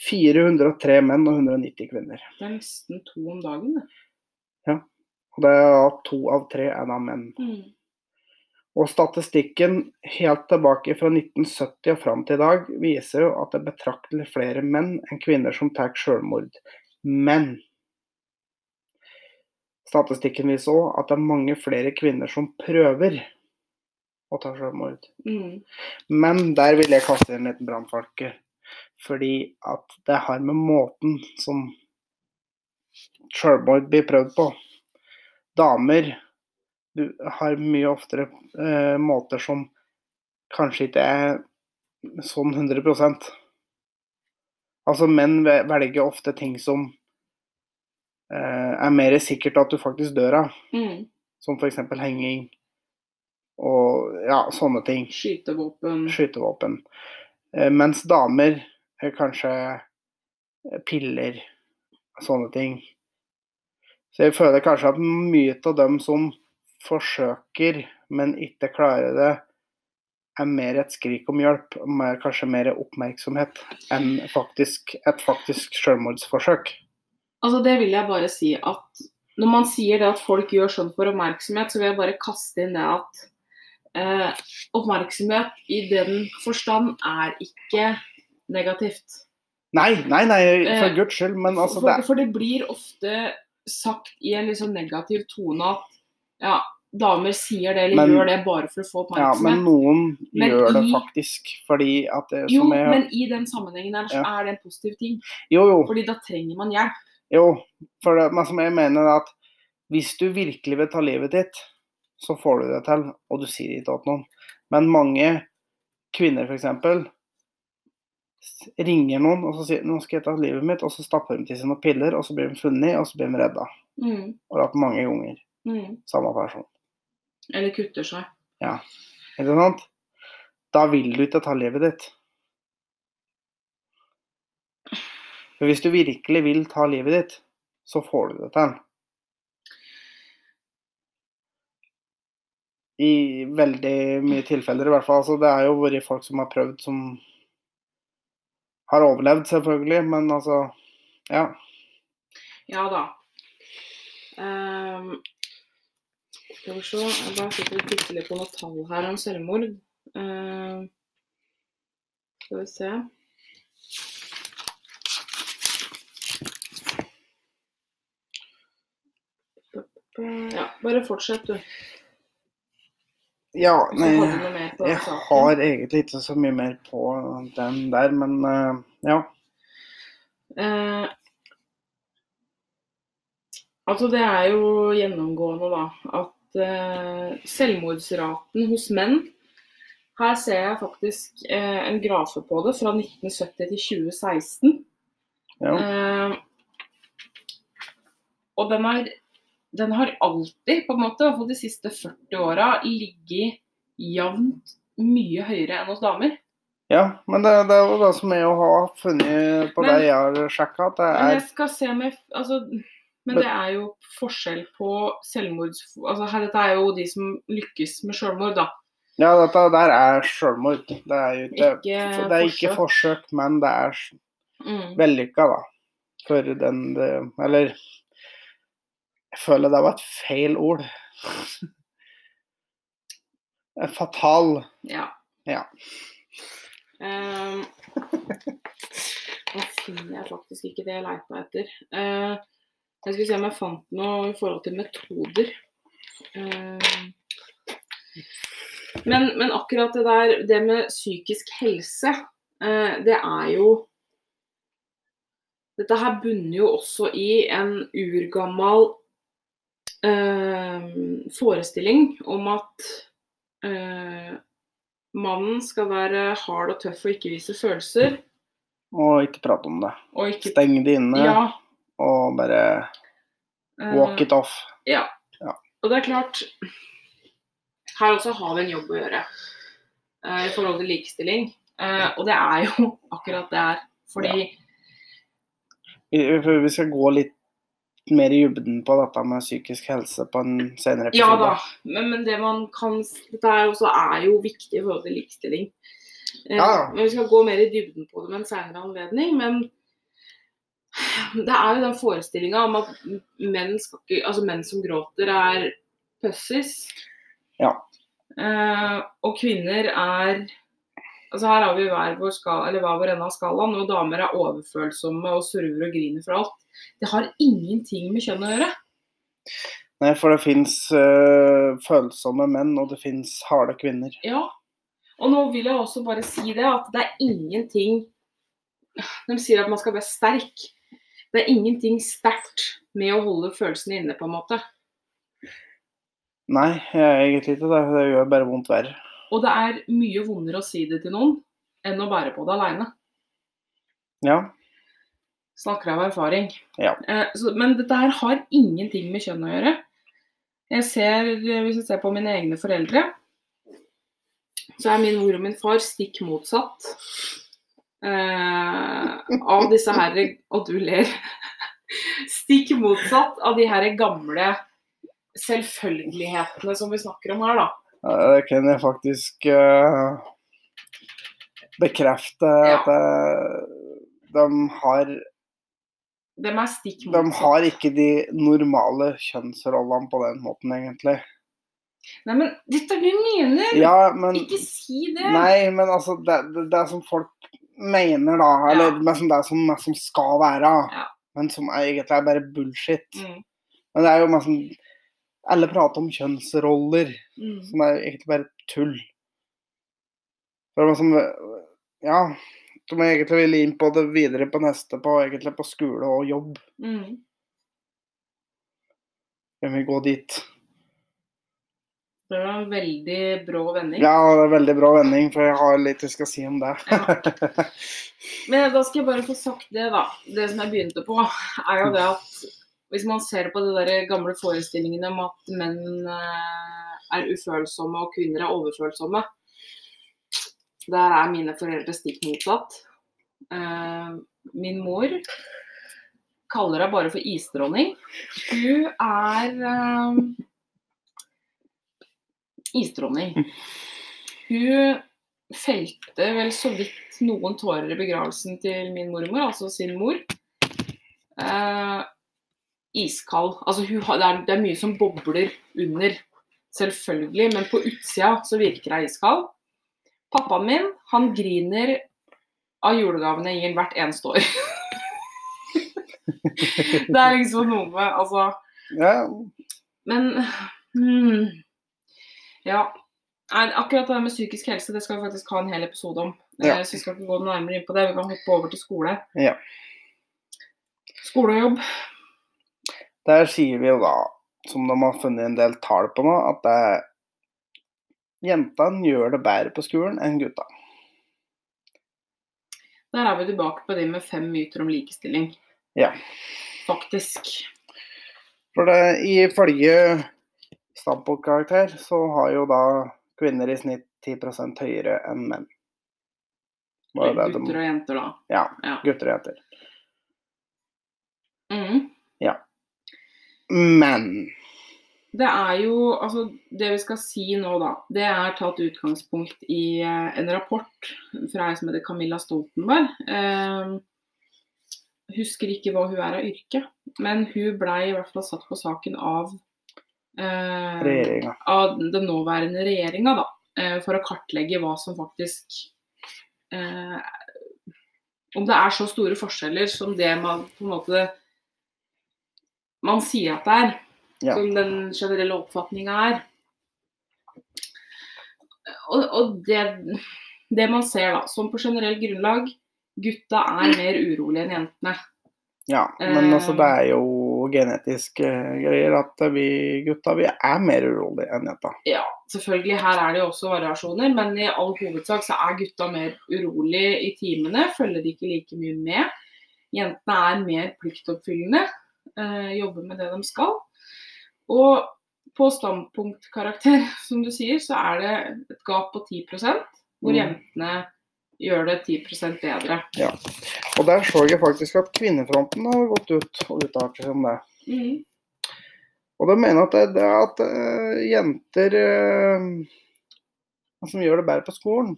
403 menn og 190 kvinner. Det er nesten to om dagen, det. Og det er to av tre er da menn. Mm. Og statistikken helt tilbake fra 1970 og fram til i dag viser jo at det er betraktelig flere menn enn kvinner som tar selvmord. Men statistikken viser òg at det er mange flere kvinner som prøver å ta selvmord. Mm. Men der vil jeg kaste inn en liten brannfalke. Fordi at det har med måten som selvmord blir prøvd på. Damer du har mye oftere eh, måter som kanskje ikke er sånn 100 Altså menn velger ofte ting som eh, er mer sikkert at du faktisk dør av. Mm. Som f.eks. henging og ja, sånne ting Skytevåpen. skytevåpen. Eh, Mens damer er kanskje piller, sånne ting. Så jeg føler kanskje at mye av dem som forsøker, men ikke klarer det, er mer et skrik om hjelp, mer, kanskje mer oppmerksomhet, enn faktisk, et faktisk selvmordsforsøk. Altså Det vil jeg bare si at når man sier det at folk gjør sånn for oppmerksomhet, så vil jeg bare kaste inn det at eh, oppmerksomhet i den forstand er ikke negativt. Nei, nei, nei, for Eh, guds skyld, men altså for, det for det blir ofte sagt i en sånn negativ tone at ja, damer sier det eller Men- gjør det bare for å få Ja, men noen Men gjør det faktisk fordi at det jo, er men i den sammenhengen der så Ja. er det en positiv ting. Jo, jo. Fordi da trenger man hjelp. Jo, for det, men som jeg mener er at hvis du virkelig vil ta livet ditt, så får du det til, og du sier det ikke til noen. Men mange kvinner f.eks. ringer noen og så sier 'nå skal jeg ta livet mitt', og så stapper de til seg noen piller, og så blir de funnet, og så blir de redda. Mm, Og det er mange ganger mm. samme person. Eller kutter seg. Ja, Ikke sant? Da vil du ikke ta livet ditt. For hvis du virkelig vil ta livet ditt, så får du det til. I veldig mye tilfeller i hvert fall. Altså, det er jo vært folk som har prøvd som har overlevd, selvfølgelig, men altså Ja. Ja da. Ehm, skal vi se Jeg bare sitter og titter litt på noen tall her om selvmord. Uh, skal vi se. Ja, bare fortsett, du. Ja, nei, jeg har egentlig ikke så mye mer på den der, men uh, ja. Eh, altså det er jo gjennomgående da at selvmordsraten hos menn Her ser jeg faktisk eh, en grafe på det fra 1970 til 2016. ja. Eh, og den har, den har alltid, på en måte, i hvert fall de siste 40 åra, ligget jevnt mye høyere enn hos damer. Ja, men det, det er jo det som jeg har funnet på Men- det jeg har sjekka, er jeg skal se med altså, Men det er jo forskjell på selvmords... Altså, her, dette er jo de som lykkes med selvmord, da. Ja, dette der er selvmord. Det er jo ikke, Ikke det er ikke forsøk, men det er Mm. vellykka, da. For den det, Eller Jeg føler det var et feil ord. En Fatal. Ja. Ja. Um, nå finner jeg faktisk ikke det jeg leita etter. Eh, jeg skulle se om jeg fant noe i forhold til metoder. Ehm, men, men akkurat det der, det med psykisk helse, eh, det er jo Dette her bunner jo også i en urgammal eh, forestilling om at eh, mannen skal være hard og tøff og ikke vise følelser. Og ikke prate om det. Ikke Steng det inne Ja. Og bare eh, walk it off. Ja. Ja. Og det er klart Her også har vi en jobb å gjøre eh, i forhold til likestilling. Eh, og det er jo akkurat det her. Fordi vi vi skal gå litt mer i dybden på dette med psykisk helse på en senere episode. Ja da, men, men det man kan Dette er, også er jo viktig i forhold til likestilling. Eh, Ja. Men Vi skal gå mer i dybden på det med en senere anledning. Men det er jo den forestillinga om at menn, ikke, altså menn som gråter, er pussies. Ja. Eh, og kvinner er Altså Her har vi hver vår, skala, eller hver vår ende av skalaen. Og damer er overfølsomme og surver og griner for alt. Det har ingenting med kjønn å gjøre. Nei, for det fins følsomme menn, og det fins harde kvinner. Ja. Og nå vil jeg også bare si det, at det er ingenting De sier at man skal være sterk. Det er ingenting sterkt med å holde følelsene inne, på en måte. Nei, jeg er egentlig ikke det. Det gjør bare vondt verre. Og det er mye vondere å si det til noen enn å bære på det aleine. Ja. Snakker av erfaring. Ja. Eh, så, men dette her har ingenting med kjønn å gjøre. Jeg ser, Hvis jeg ser på mine egne foreldre, så er min mor og min far stikk motsatt eh, av disse her Og du ler. Stikk motsatt av de her gamle selvfølgelighetene som vi snakker om her, da. Det kan jeg faktisk uh, bekrefte. Ja. At eh, de har De er stikk De har ikke de normale kjønnsrollene på den måten, egentlig. Nei, men dette er det du mener! Ja, men Ikke si det! Nei, men altså Det, det, det som folk mener, da. Eller Ja. som det som, som skal være. Ja. Men som egentlig er bare bullshit. Mm, Men det er jo liksom Alle prater om kjønnsroller, mm. som er egentlig bare tull. For det var som Ja. Som jeg egentlig vil inn på det videre på neste, på, egentlig på skole og jobb. Mm. Kan vi gå dit? Det var en veldig brå vending. Ja, det er veldig bra vending, for jeg har litt jeg skal si om det. Ja. Men da skal jeg bare få sagt det, da. Det som jeg begynte på, er jo det at hvis man ser på de der gamle forestillingene om at menn eh, er ufølsomme og kvinner er overfølsomme, der er mine foreldre stikk motsatt. Eh, min mor kaller henne bare for isdronning. Hun er eh, isdronning. Hun felte vel så vidt noen tårer i begravelsen til min mormor, altså sin mor. Eh, iskald. Altså hun det, er, det er mye som bobler under, selvfølgelig, men på utsida så virker hun iskald. Pappaen min, han griner av julegavene jeg gir hvert eneste år. det er liksom noe med Altså Ja, men hmm, Ja. Akkurat det med psykisk helse det skal vi faktisk ha en hel episode om. Ja. Eh, Så vi skal ikke gå nærmere inn på det. Vi kan hoppe over til skole. Ja. Skole og jobb. Der sier vi jo da, som de har funnet en del tall på nå, at det, jentene gjør det bedre på skolen enn gutta. Der er vi tilbake på det med fem myter om likestilling. Ja. Faktisk. For det, ifølge standpunktkarakter så har jo da kvinner i snitt 10 høyere enn menn. Gutter og jenter, da. Ja, Ja. gutter og jenter. Ja. Men Det er jo Altså, det vi skal si nå, da, det er tatt utgangspunkt i eh, en rapport fra ei som heter Camilla Stoltenberg. Eh, husker ikke hva hun er av yrke, men hun blei i hvert fall satt på saken av eh, av den nåværende regjeringa, da. eh, For å kartlegge hva som faktisk eh, Om det er så store forskjeller som det man på en måte man sier at det er. Ja. Som den generelle oppfatninga er. Og, og det, det man ser, da, som på generelt grunnlag Gutta er mer urolige enn jentene. Ja, men altså det er jo genetiske greier at vi gutta vi er mer urolige enn jenta. Ja, selvfølgelig. Her er det jo også variasjoner, men i all hovedsak så er gutta mer urolige i timene. Følger de ikke like mye med. Jentene er mer pliktoppfyllende. Eh, jobber med det de skal. Og på standpunktkarakter, som du sier, så er det et gap på 10 hvor Mm. jentene gjør det 10 bedre. Ja. Og der så jeg faktisk at Kvinnefronten har gått ut og uttalt seg om det. Mm. Og de mener at det, det at uh, jenter uh, som gjør det bedre på skolen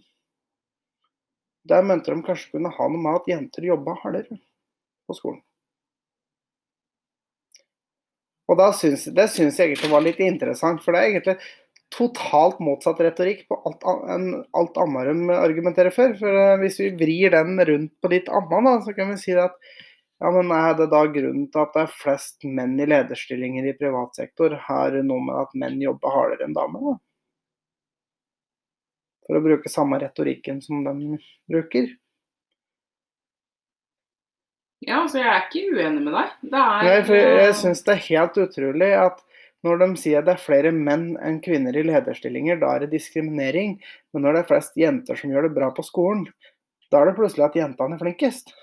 Der mente de kanskje kunne ha noe med at jenter jobba hardere på skolen. Og da synes, det syns jeg egentlig var litt interessant, for det er egentlig totalt motsatt retorikk på alt, enn alt annet argumenterer for. For eh, hvis vi vrir den rundt på litt annet, da, så kan vi si at ja, men er det da grunnen til at det er flest menn i lederstillinger i privat sektor, har noe med at menn jobber hardere enn damer? da? For å bruke samme retorikken som de bruker. Ja, altså jeg er ikke uenig med deg. Det er Nei, for jeg syns det er helt utrolig at når de sier det er flere menn enn kvinner i lederstillinger, da er det diskriminering. Men når det er flest jenter som gjør det bra på skolen, da er det plutselig at jentene er flinkest.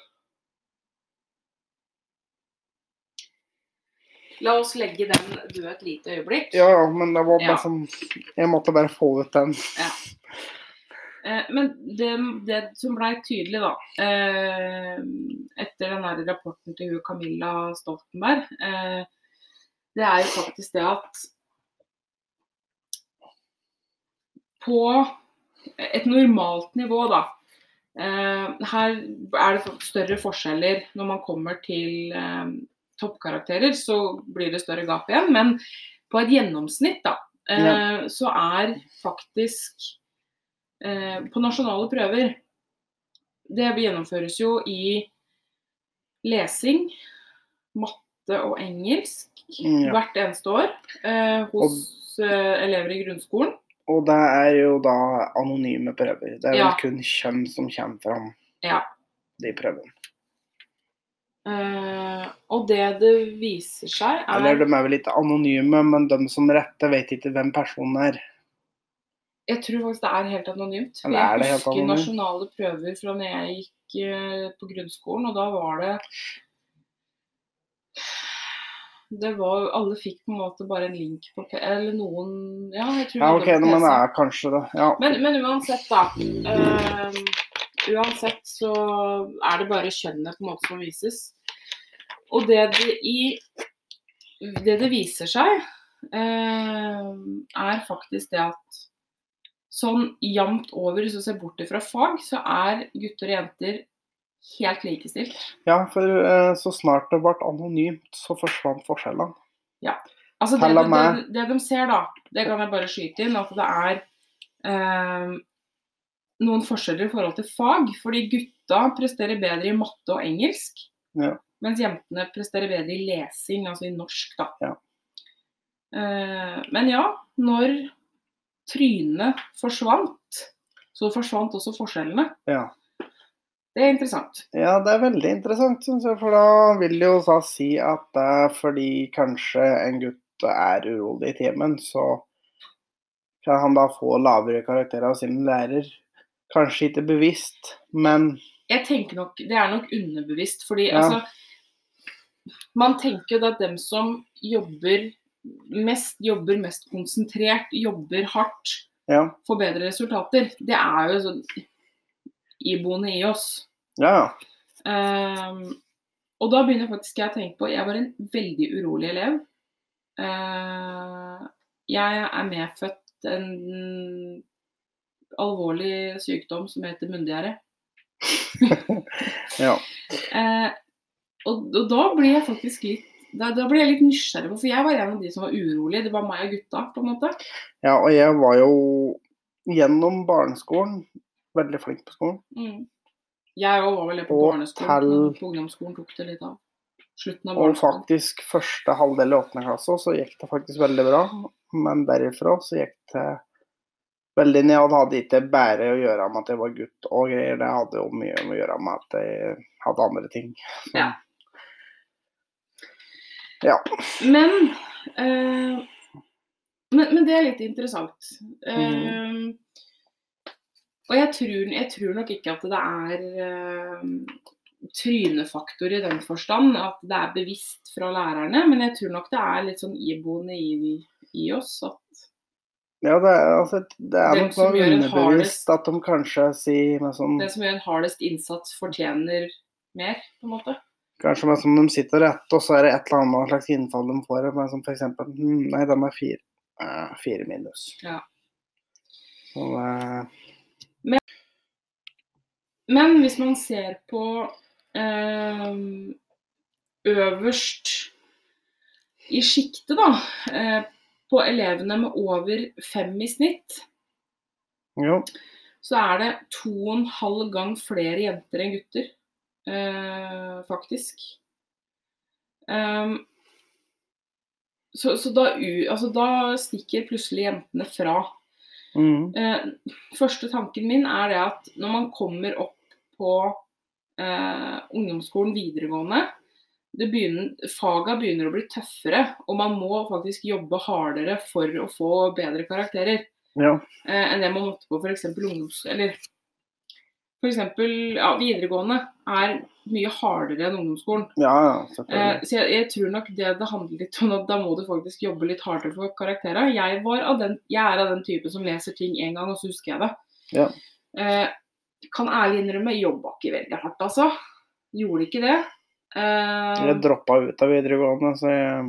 La oss legge den død et lite øyeblikk. Ja, ja, men det var Ja. bare som Jeg måtte bare få ut den. Eh, Men det, det som blei tydelig, da, eh, etter den rapporten til Camilla Stoltenberg, eh, det er jo faktisk det at på et normalt nivå, da eh, Her er det større forskjeller når man kommer til eh, toppkarakterer, så blir det større gap igjen. Men på et gjennomsnitt, da, eh, så er faktisk på nasjonale prøver Det gjennomføres jo i lesing, matte og engelsk Ja. hvert eneste år eh, hos eh, elever i grunnskolen. Og det er jo da anonyme prøver. Det er Ja. vel kun kjønn som kommer fram, Ja. de prøvene. Eh, og det det viser seg, er Eller de er vel ikke anonyme, men de som retter, vet ikke hvem personen er. Jeg tror faktisk det er helt anonymt. Er jeg husker anonymt? nasjonale prøver fra da jeg gikk eh, på grunnskolen, og da var det det var, Alle fikk på en måte bare en link på. Eller noen Ja, jeg tror Ja, det OK, var på men det er kanskje det. Ja. Men, men uansett, da. Øh, uansett så er det bare kjønnet på en måte som vises. Og det det i Det det viser seg, øh, er faktisk det at sånn jevnt over, hvis du ser bort fra fag, så er gutter og jenter helt likestilt. ja, for eh, så snart det ble anonymt, så forsvant forskjellene. Ja. Altså det, det, det, det de ser, da, det kan jeg bare skyte inn, at det er eh, noen forskjeller i forhold til fag. Fordi gutta presterer bedre i matte og engelsk, Ja. mens jentene presterer bedre i lesing, altså i norsk, da. Ja. Eh, men ja, når trynet forsvant, så forsvant også forskjellene. Ja. Det er interessant. ja, det er veldig interessant, syns jeg. For da vil det jo da si at det er fordi kanskje en gutt er urolig i timen, så kan han da få lavere karakterer av sin lærer. Kanskje ikke bevisst, men Jeg tenker nok, Det er nok underbevisst, fordi Ja. altså Man tenker jo at dem som jobber mest, jobber mest konsentrert, jobber hardt, ja. får bedre resultater. Det er jo sånn iboende i oss. Ja, Um, og da begynner faktisk jeg å tenke på Jeg var en veldig urolig elev. Uh, jeg er medfødt en alvorlig sykdom som heter munndiaré. ja. Uh, og, og da blir jeg faktisk litt da, da blir jeg litt nysgjerrig for jeg var en av de som var urolig. Det var meg og gutta, på en måte. ja. Og jeg var jo gjennom barneskolen veldig flink på skolen. Mm. Jeg òg var vel det på barneskolen, men på ungdomsskolen tok det litt av. Slutten av Og faktisk første halvdel i åttende klasse så gikk det faktisk veldig bra. Men derifra så gikk det veldig ned. Og det hadde ikke bare å gjøre med at jeg var gutt og greier. Det hadde jo mye å gjøre med at jeg hadde andre ting. Ja. Ja. Men, eh, men Men det er litt interessant. Eh, og jeg tror, jeg tror nok ikke at det er eh, trynefaktor i den forstand, at det er bevisst fra lærerne. Men jeg tror nok det er litt sånn iboende i, i oss at Ja, det er, altså, det er nok noe underbevisst at de kanskje sier sånn Den som gjør en hardest innsats, fortjener mer, på en måte. Kanskje med som de sitter rett, og så er det et eller annet slags innfall de får. Med som f.eks. Hm, nei, den er fire. Eh, fire minus. Ja. Så, eh, Men hvis man ser på eh, øverst i sjiktet, da, eh, på elevene med over fem i snitt, ja. så er det to og en halv gang flere jenter enn gutter, eh, faktisk. Um, så så da, altså, da stikker plutselig jentene fra. Mm. Eh, første tanken min er det at når man kommer opp på eh, ungdomsskolen videregående, begynner, faga begynner å bli tøffere, og man må faktisk jobbe hardere for å få bedre karakterer Ja. eh, enn det man måtte på f.eks. ungdoms... Eller f.eks. Ja, videregående er mye hardere enn ungdomsskolen. ja, ja, Eh, så jeg, jeg tror nok det det handler litt om at da må du faktisk jobbe litt hardere for karakterer. Jeg, den, jeg er av den type som leser ting én gang, og så husker jeg det. Ja. Eh, kan ærlig innrømme, jobba ikke veldig hardt, altså. Gjorde ikke det. Uh, Jeg droppa ut av videregående, så jeg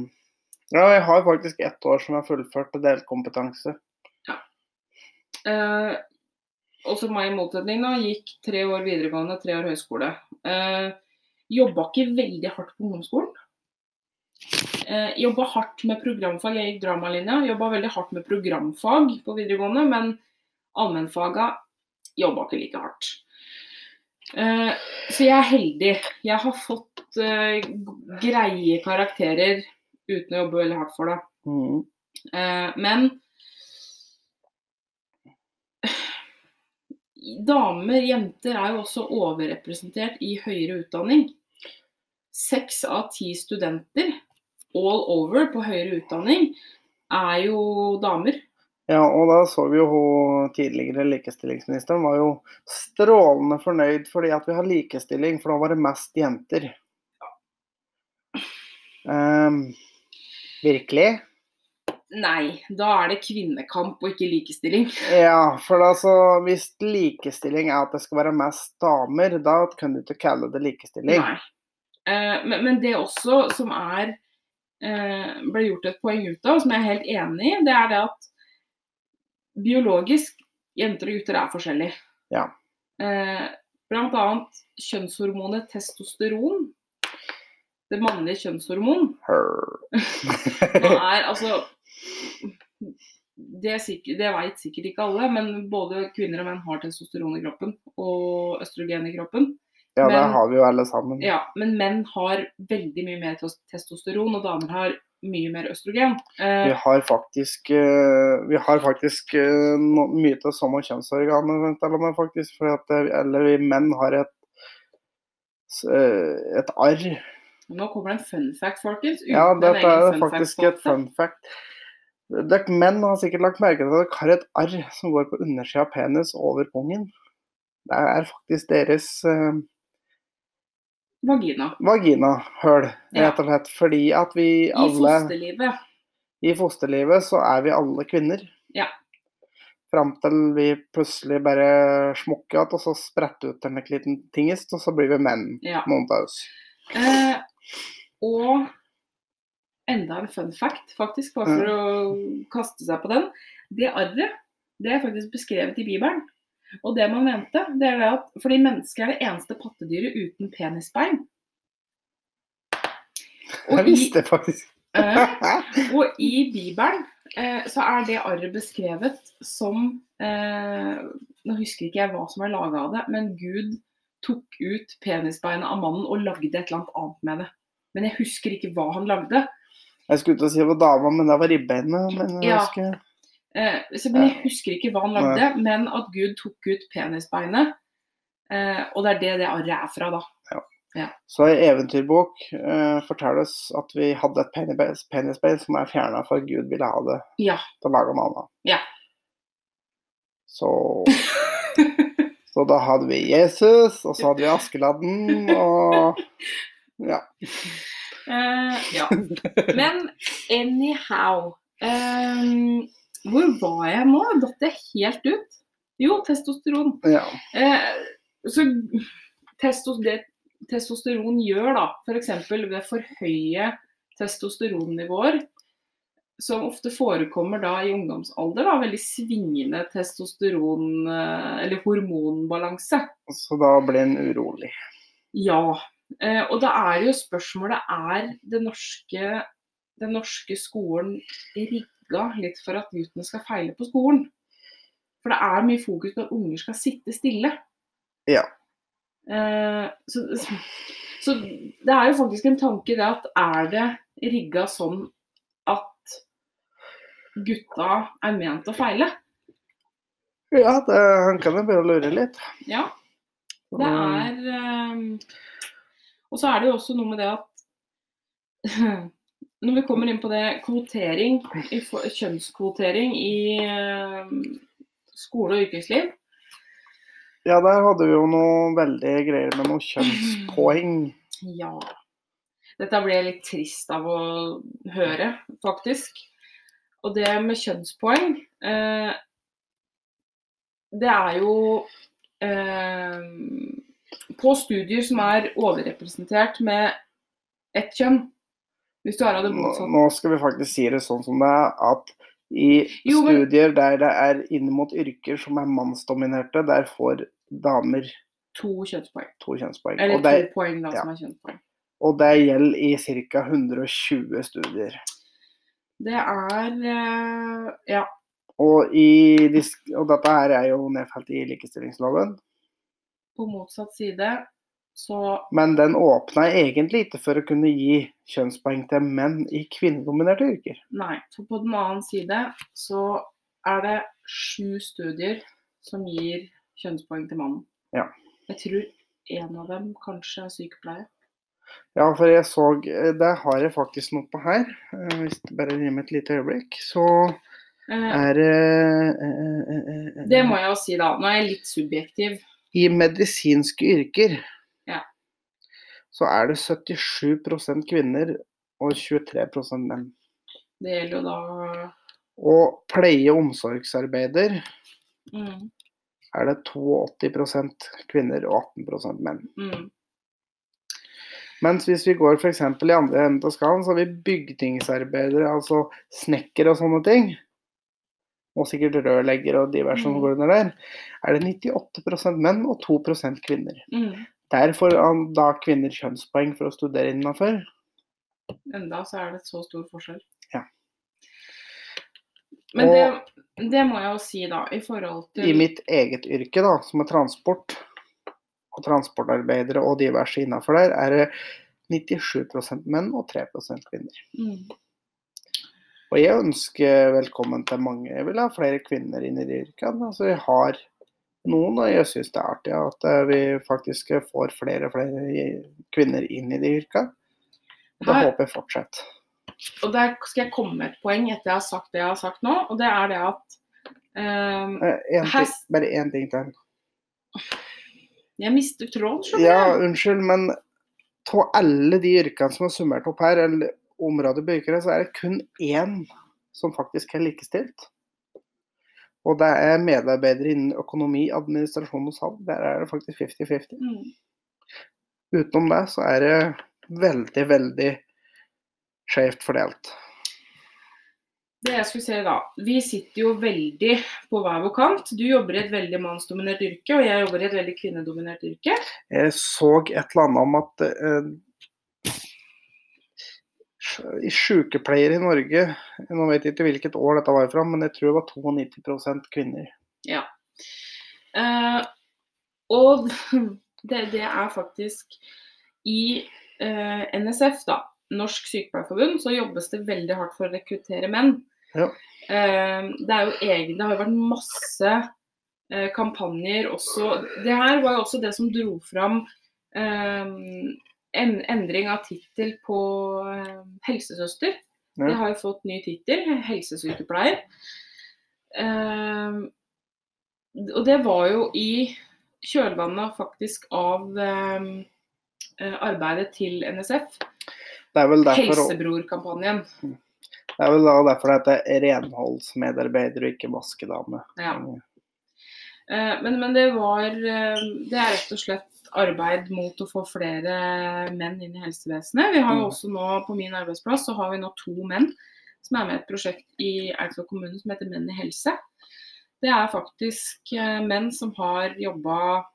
Ja, jeg har faktisk ett år som jeg har fullført til delkompetanse. Ja. og så meg i motsetning, da. Gikk tre år videregående, tre år høyskole. Uh, jobba ikke veldig hardt på ungdomsskolen. Uh, jobba hardt med programfag. Jeg gikk dramalinja. Jobba veldig hardt med programfag på videregående, men allmennfaga jobba ikke like hardt. Eh, så jeg er heldig. Jeg har fått eh, greie karakterer uten å jobbe veldig hardt for det. Mhm. Eh, men damer, jenter, er jo også overrepresentert i høyere utdanning. Seks av ti studenter all over på høyere utdanning er jo damer. Ja, og da så vi jo hun tidligere likestillingsministeren var jo strålende fornøyd fordi at vi har likestilling, for da var det mest jenter. Um, virkelig? Nei, da er det kvinnekamp og ikke likestilling. Ja, for altså, hvis likestilling er at det skal være mest damer, da kan du ikke kalle det likestilling. Nei. Eh, men, men det også som er eh, ble gjort et poeng ut av, som jeg er helt enig i, det er det at biologisk jenter og gutter er forskjellige. Ja. Eh, blant annet kjønnshormonet testosteron. Det mannlige kjønnshormon. Nå er altså Det, sikkert- det veit sikkert ikke alle, men både kvinner og menn har testosteron i kroppen og østrogen i kroppen. Ja, det har vi jo alle sammen. Ja, men menn har veldig mye mer testosteron, og damer har mye mer østrogen. Vi Eh, har faktisk, eh, vi har faktisk eh, mye av samme med, faktisk. For at, eller vi menn har et, et arr. nå kommer det en fun fact, folkens. Ja, dette er faktisk et fun fact. Dere menn har sikkert lagt merke til at dere har et arr som går på undersida av penis over pungen. Det er faktisk deres Vagina. Vaginahull, rett og slett. Fordi at vi I fosterlivet. I fosterlivet så er vi alle kvinner. Ja. Fram til vi plutselig bare smukker igjen, og så spretter ut en liten tingest, og så blir vi menn, Ja. noen av oss. Eh, og enda en fun fact, faktisk, bare for å kaste seg på den. Det arret det er faktisk beskrevet i Bibelen. Og det man mente, det er at fordi mennesker er det eneste pattedyret uten penisbein. Og Jeg visste faktisk eh, og i Bibelen eh, så er det arret beskrevet som eh, Nå husker ikke jeg hva som er laga av det, men Gud tok ut penisbeinet av mannen og lagde et eller annet annet med det. Men jeg husker ikke hva han lagde. Jeg skulle til å si det var dama, men det var ribbeinet. Men jeg Ja. husker Eh, så, men jeg husker ikke hva han lagde, men at Gud tok ut penisbeinet. Eh, og det er det det arret er fra, da. Så i eventyrbok eh, fortelles at vi hadde et penis- penisbein som er fjerna for at Gud ville ha det Ja. til å lage det. Ja. Så Så da hadde vi Jesus, og så hadde vi Askeladden, og ja. Uh, ja. Men anyhow. ehm, Hvor var jeg nå? Datt jeg helt ut? Jo, testosteron. Ja. Eh, så testos, det testosteron gjør, da, f.eks. ved for høye testosteronnivåer, som ofte forekommer da i ungdomsalder, da, veldig svingende testosteron- eh, eller hormonbalanse. Så da blir en urolig. Ja. Eh, og da er jo spørsmålet er det norske, den norske skolen rigga litt for at guttene skal feile på skolen? For det er mye fokus på at unger skal sitte stille. Ja. Eh, så, så det er jo faktisk en tanke det at er det rigga sånn at gutta er ment å feile? Ja, det, han kan jo å lure litt. Ja. Det er eh, Og så er det jo også noe med det at når vi kommer inn på det kvotering, kjønnskvotering i eh, skole og yrkesliv, Ja, der hadde vi jo noe veldig greier med noe kjønnspoeng. ja Dette ble jeg litt trist av å høre, faktisk. Og det med kjønnspoeng eh, Det er jo eh, På studier som er overrepresentert med ett kjønn Hvis du er av det motsatte nå skal vi faktisk si det sånn som det er, at i Jo, men- studier der det er inn mot yrker som er mannsdominerte, der får damer to kjønnspoeng. to kjønnspoeng. Eller det, to poeng, da, ja. som er kjønnspoeng. og det gjelder i ca. 120 studier. Det er eh, Ja. Og, i, og dette her er jo nedfelt i likestillingsloven. På motsatt side så Men den åpna egentlig ikke for å kunne gi kjønnspoeng til menn i kvinnedominerte yrker. Nei. For på den annen side så er det sju studier som gir kjønnspoeng til mannen. Ja. Jeg tror en av dem kanskje er sykepleier. Ja, for jeg så Det har jeg faktisk noe på her. eh, Hvis du bare gir meg et lite øyeblikk, så Eh, er det eh, eh, eh, det må jeg jo si, da. Nå er jeg litt subjektiv. I medisinske yrker. Så er det 77% kvinner og 23% menn. Det gjelder jo da Og pleie- og omsorgsarbeider mm, er det 82% kvinner og 18 menn. mm, Mens hvis vi går f.eks. i andre enden av skalaen, så har vi bygningsarbeidere, altså snekkere og sånne ting. Og sikkert rørleggere og diverse som Mm. går under der. Er det 98% menn og 2 kvinner. mm. Der får da kvinner kjønnspoeng for å studere innafor. Enda så er det så stor forskjell. Ja. Men Og- det, det må jeg jo si, da, i forhold til I mitt eget yrke, da, som er transport, og transportarbeidere og diverse innafor der, er det 97% menn og 3 kvinner. mm, Og jeg ønsker velkommen til mange. Jeg vil ha flere kvinner inn i yrkene. Altså, jeg har noen, og jeg syns det er artig at eh, vi faktisk får flere og flere kvinner inn i de yrkene. Og det håper jeg fortsetter. Og der skal jeg komme med et poeng etter jeg har sagt det jeg har sagt nå, og det er det at Eh, en Her- ting, bare én ting til. Jeg mister tråden, skjønner Ja, unnskyld, men av alle de yrkene som er summert opp her, eller området på yrkene, så er det kun én som faktisk er likestilt. Og det er medarbeidere innen økonomi, administrasjon og salg. Der er det faktisk 50-50. Mm. Utenom det så er det veldig, veldig skjevt fordelt. Det jeg skulle si da, Vi sitter jo veldig på hver vår kant. Du jobber i et veldig mannsdominert yrke, og jeg jobber i et veldig kvinnedominert yrke. Jeg så et eller annet om at eh, i sykepleiere i Norge Nå vet jeg ikke hvilket år dette var fra, men jeg tror det var 92% kvinner. Eh, og det, det er faktisk I eh, NSF, da, Norsk Sykepleierforbund, så jobbes det veldig hardt for å rekruttere menn. Ja. Eh, det er jo egen, det har jo vært masse eh, kampanjer også. Det her var jo også det som dro fram eh, en endring av tittel på eh, helsesøster. Ja. Har jo fått ny tittel, helsesykepleier. Eh, og det var jo i kjølvannet faktisk av eh, arbeidet til NSF. Helsebrorkampanjen. Det er vel da derfor det heter renholdsmedarbeider og ikke vaskedame. Ja. Men, men det var Det er rett og slett arbeid mot å få flere menn inn i helsevesenet. Vi har jo Mm. også nå på min arbeidsplass så har vi nå to menn som er med i et prosjekt i Eidsvoll kommune som heter Menn i helse. Det er faktisk eh, menn som har jobba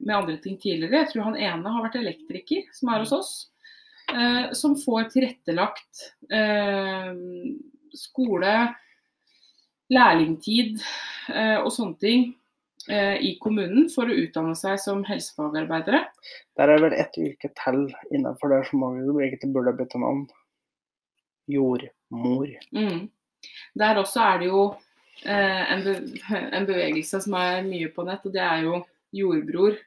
med andre ting tidligere. Jeg tror han ene har vært elektriker, som er hos oss. Eh, som får tilrettelagt eh, skole, lærlingtid eh, og sånne ting i kommunen for å utdanne seg som helsefagarbeidere. Der er vel ett yrke til innenfor det som egentlig burde bytte navn. Jordmor. Mm. Der også er det jo eh, en, be en bevegelse som er mye på nett, og det er jo jordbror.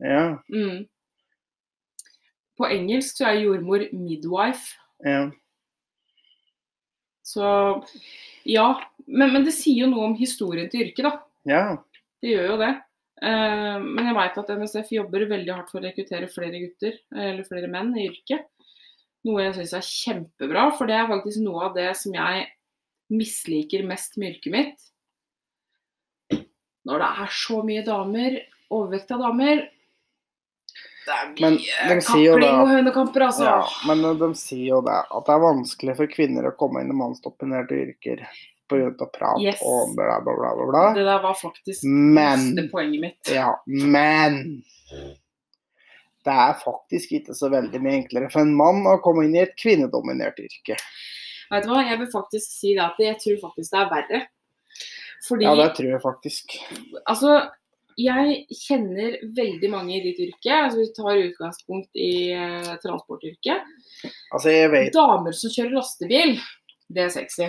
Ja. Mm. På engelsk så er jordmor midwife. ja. Så ja. Men, men det sier jo noe om historien til yrket, da. Ja. Det gjør jo det. Eh, men jeg vet at NSF jobber veldig hardt for å rekruttere flere gutter, eller flere menn, i yrket. Noe jeg syns er kjempebra, for det er faktisk noe av det som jeg misliker mest med yrket mitt. Når det er så mye damer, overvekt av damer. Det er mye de kakling og hønekamper, altså. ja. Men de sier jo det, at det er vanskelig for kvinner å komme inn i mannsdominerte yrker pga. prat Yes. og bla, bla, bla, bla. Det der var faktisk Men neste poenget mitt. Ja, men det er faktisk ikke så veldig mye enklere for en mann å komme inn i et kvinnedominert yrke. Vet du hva, jeg vil faktisk si det at jeg tror faktisk det er verre. Fordi Ja, det tror jeg faktisk. Altså, jeg kjenner veldig mange i ditt yrke. Altså, vi tar utgangspunkt i eh, transportyrket. Altså, Damer som kjører lastebil, det er sexy.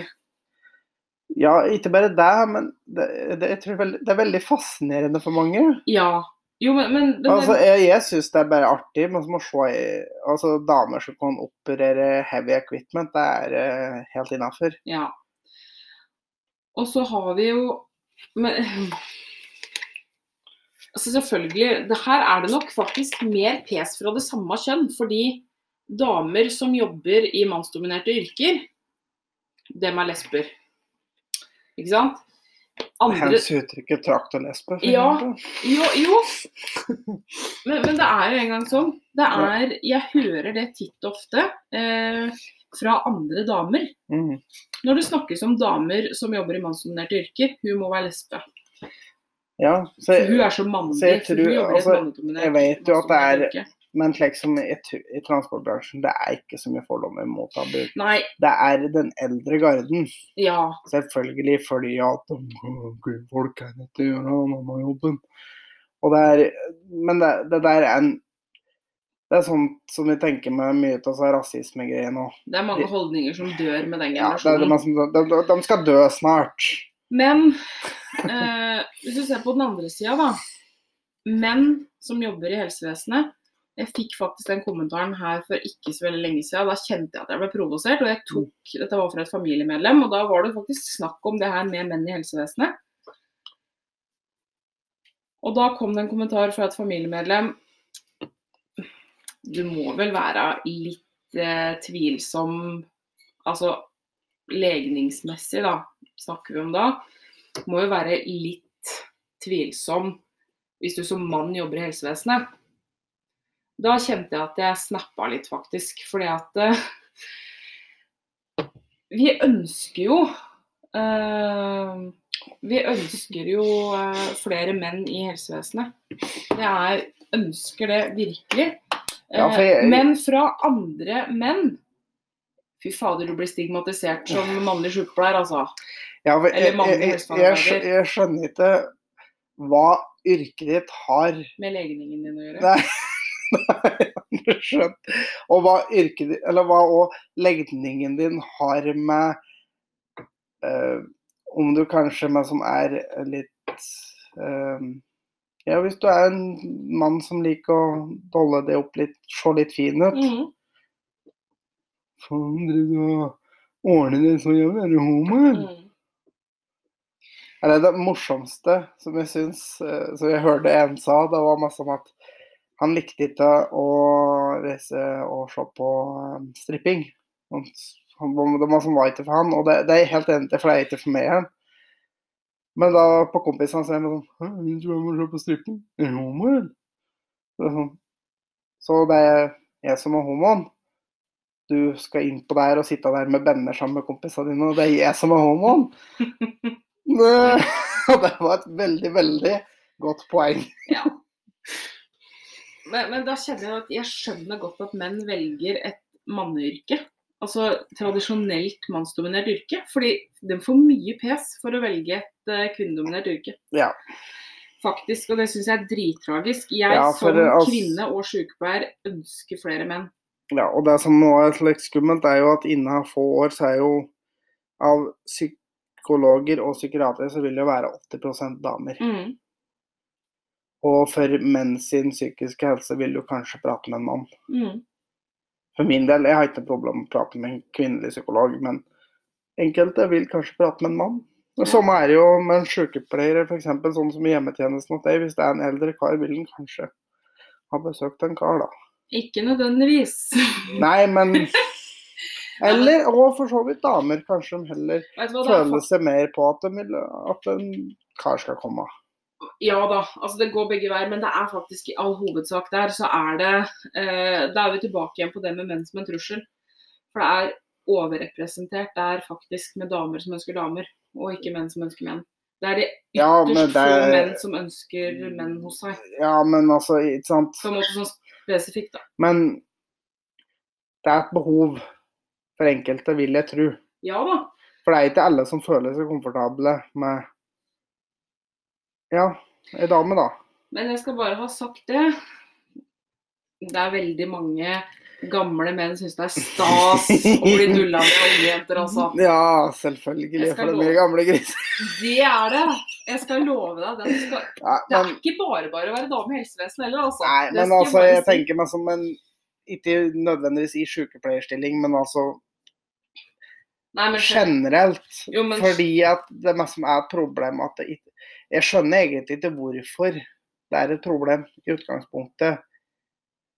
Ja, ikke bare det, men det, det, vel- det er veldig fascinerende for mange. Ja. Jo, men, men den Altså, jeg, jeg syns det er bare artig, men så må se altså, damer som kan operere heavy equipment, det er uh, helt innafor. Ja. Og så har vi jo men, Altså selvfølgelig, det her er det nok faktisk mer pes fra det samme kjønn. Fordi damer som jobber i mannsdominerte yrker, dem er lesber. Ikke sant? Andre Hens uttrykket traktorlesbe. Ja. Jo, jo. Men, men det er jo engang sånn. Det er Jeg hører det titt ofte eh, fra andre damer. Mm. Når det snakkes om damer som jobber i mannsdominerte yrker, hun må være lesbe. Ja, så, hun er så mannlig. så jeg tror- hun jobber i et altså, er- mannsdominert yrke. Men slik som i, i transportbransjen, det er ikke så mye fordommer mot abu. Nei, Det er den eldre garden. ja. Selvfølgelig fordi at «Åh, folk til å gjøre mamma-jobben. Og det er, men det, det der er en Det er sånt som vi tenker med mye av så rasismegreier nå. Det er mange holdninger som dør med den Ja, det er, generasjonen. man de, de, de skal dø snart. Men eh, hvis du ser på den andre sida, da. Menn som jobber i helsevesenet. Jeg fikk faktisk den kommentaren her for ikke så veldig lenge siden. Da kjente jeg at jeg ble provosert. og jeg tok, Dette var fra et familiemedlem, og da var det faktisk snakk om det her med menn i helsevesenet. Og da kom det en kommentar fra et familiemedlem. Du må vel være litt eh, tvilsom Altså legningsmessig, da, snakker vi om da. Må jo være litt tvilsom hvis du som mann jobber i helsevesenet. Da kjente jeg at jeg snappa litt, faktisk. Fordi at uh, Vi ønsker jo uh, Vi ønsker jo uh, flere menn i helsevesenet. Er ønsker det virkelig. Ja, jeg- Men fra andre menn Fy fader, du blir stigmatisert som mannlig sykepleier, altså. Ja, for jeg, jeg, jeg, jeg, jeg skjønner ikke hva yrket ditt har Med legningen din å gjøre. Nei, du skjønner. Og hva yrket Eller hva legningen din har med uh, Om du kanskje med som er litt uh, Ja, hvis du er en mann som liker å dolle det opp litt, se litt fin ut Mm. Faen, driver du og ordner det så jævlig? Er du homo, eller? Mm. Det morsomste som jeg syns, eh, som jeg hørte en sa, det var masse om at han likte ikke å reise og se på eh, stripping. Han, var- de var som var ikke for han, og det, det er jeg helt enig i, for det er ikke for meg igjen. Men da på kompisene så er jeg sånn «Hæ, Vil du være med og se på stripping? Du homo, det sånn. Så det er jeg som er homoen. Du skal inn på der og sitte der med venner sammen med kompisene dine, og det er jeg som er homoen. Det- det var et veldig, veldig godt poeng. Ja. Men, men da kjenner jeg at jeg skjønner godt at menn velger et manneyrke. Altså tradisjonelt mannsdominert yrke. Fordi de får mye pes for å velge et uh, kvinnedominert yrke. Ja. Faktisk, og det syns jeg er drittragisk. Jeg Ja, som det, altså- kvinne og sykepleier ønsker flere menn. Ja, og det som nå er litt skummelt, er jo at innen få år så er jo av psykologer og psykiatere så vil det jo være 80% damer. Mm. Og for menn sin psykiske helse vil du kanskje prate med en mann. Mm. For min del, jeg har ikke noe problem med å prate med en kvinnelig psykolog, men enkelte vil kanskje prate med en mann. Ja. Sånn er det jo med en sykepleier, f.eks. sånn som i hjemmetjenesten hos deg. Hvis det er en eldre kar, vil han kanskje ha besøkt en kar, da. Ikke nødvendigvis. Nei, men Eller, og for så vidt damer, kanskje de heller det er føler seg mer på at, de vil, at en kar skal komme. Ja da, altså det går begge veier, men det er faktisk i all hovedsak der, så er det eh, Da er vi tilbake igjen på det med menn som en trussel. For det er overrepresentert der faktisk med damer som ønsker damer, og ikke menn som ønsker menn. Det er de Ja, ytterst men det få er- menn som ønsker menn hos seg. Ja, men altså, ikke sant. På en måte sånn spesifikt, da. Men det er et behov for enkelte, vil jeg tro. Ja da. For det er ikke alle som føler seg komfortable med ja, ei dame, da. Men jeg skal bare ha sagt det. Det er veldig mange gamle menn syns det er stas å bli dulla med ungjenter, altså. Ja, selvfølgelig, for det er gamle griser. Det er det. Jeg skal love deg. det. skal, Ja, det er ikke bare bare å være dame i helsevesenet heller, altså. nei, men altså, jeg si. tenker meg som en Ikke nødvendigvis i sykepleierstilling, men altså Nei, men generelt. Jo, men- Fordi at det som er et problem at det ikke Jeg skjønner egentlig ikke hvorfor det er et problem i utgangspunktet.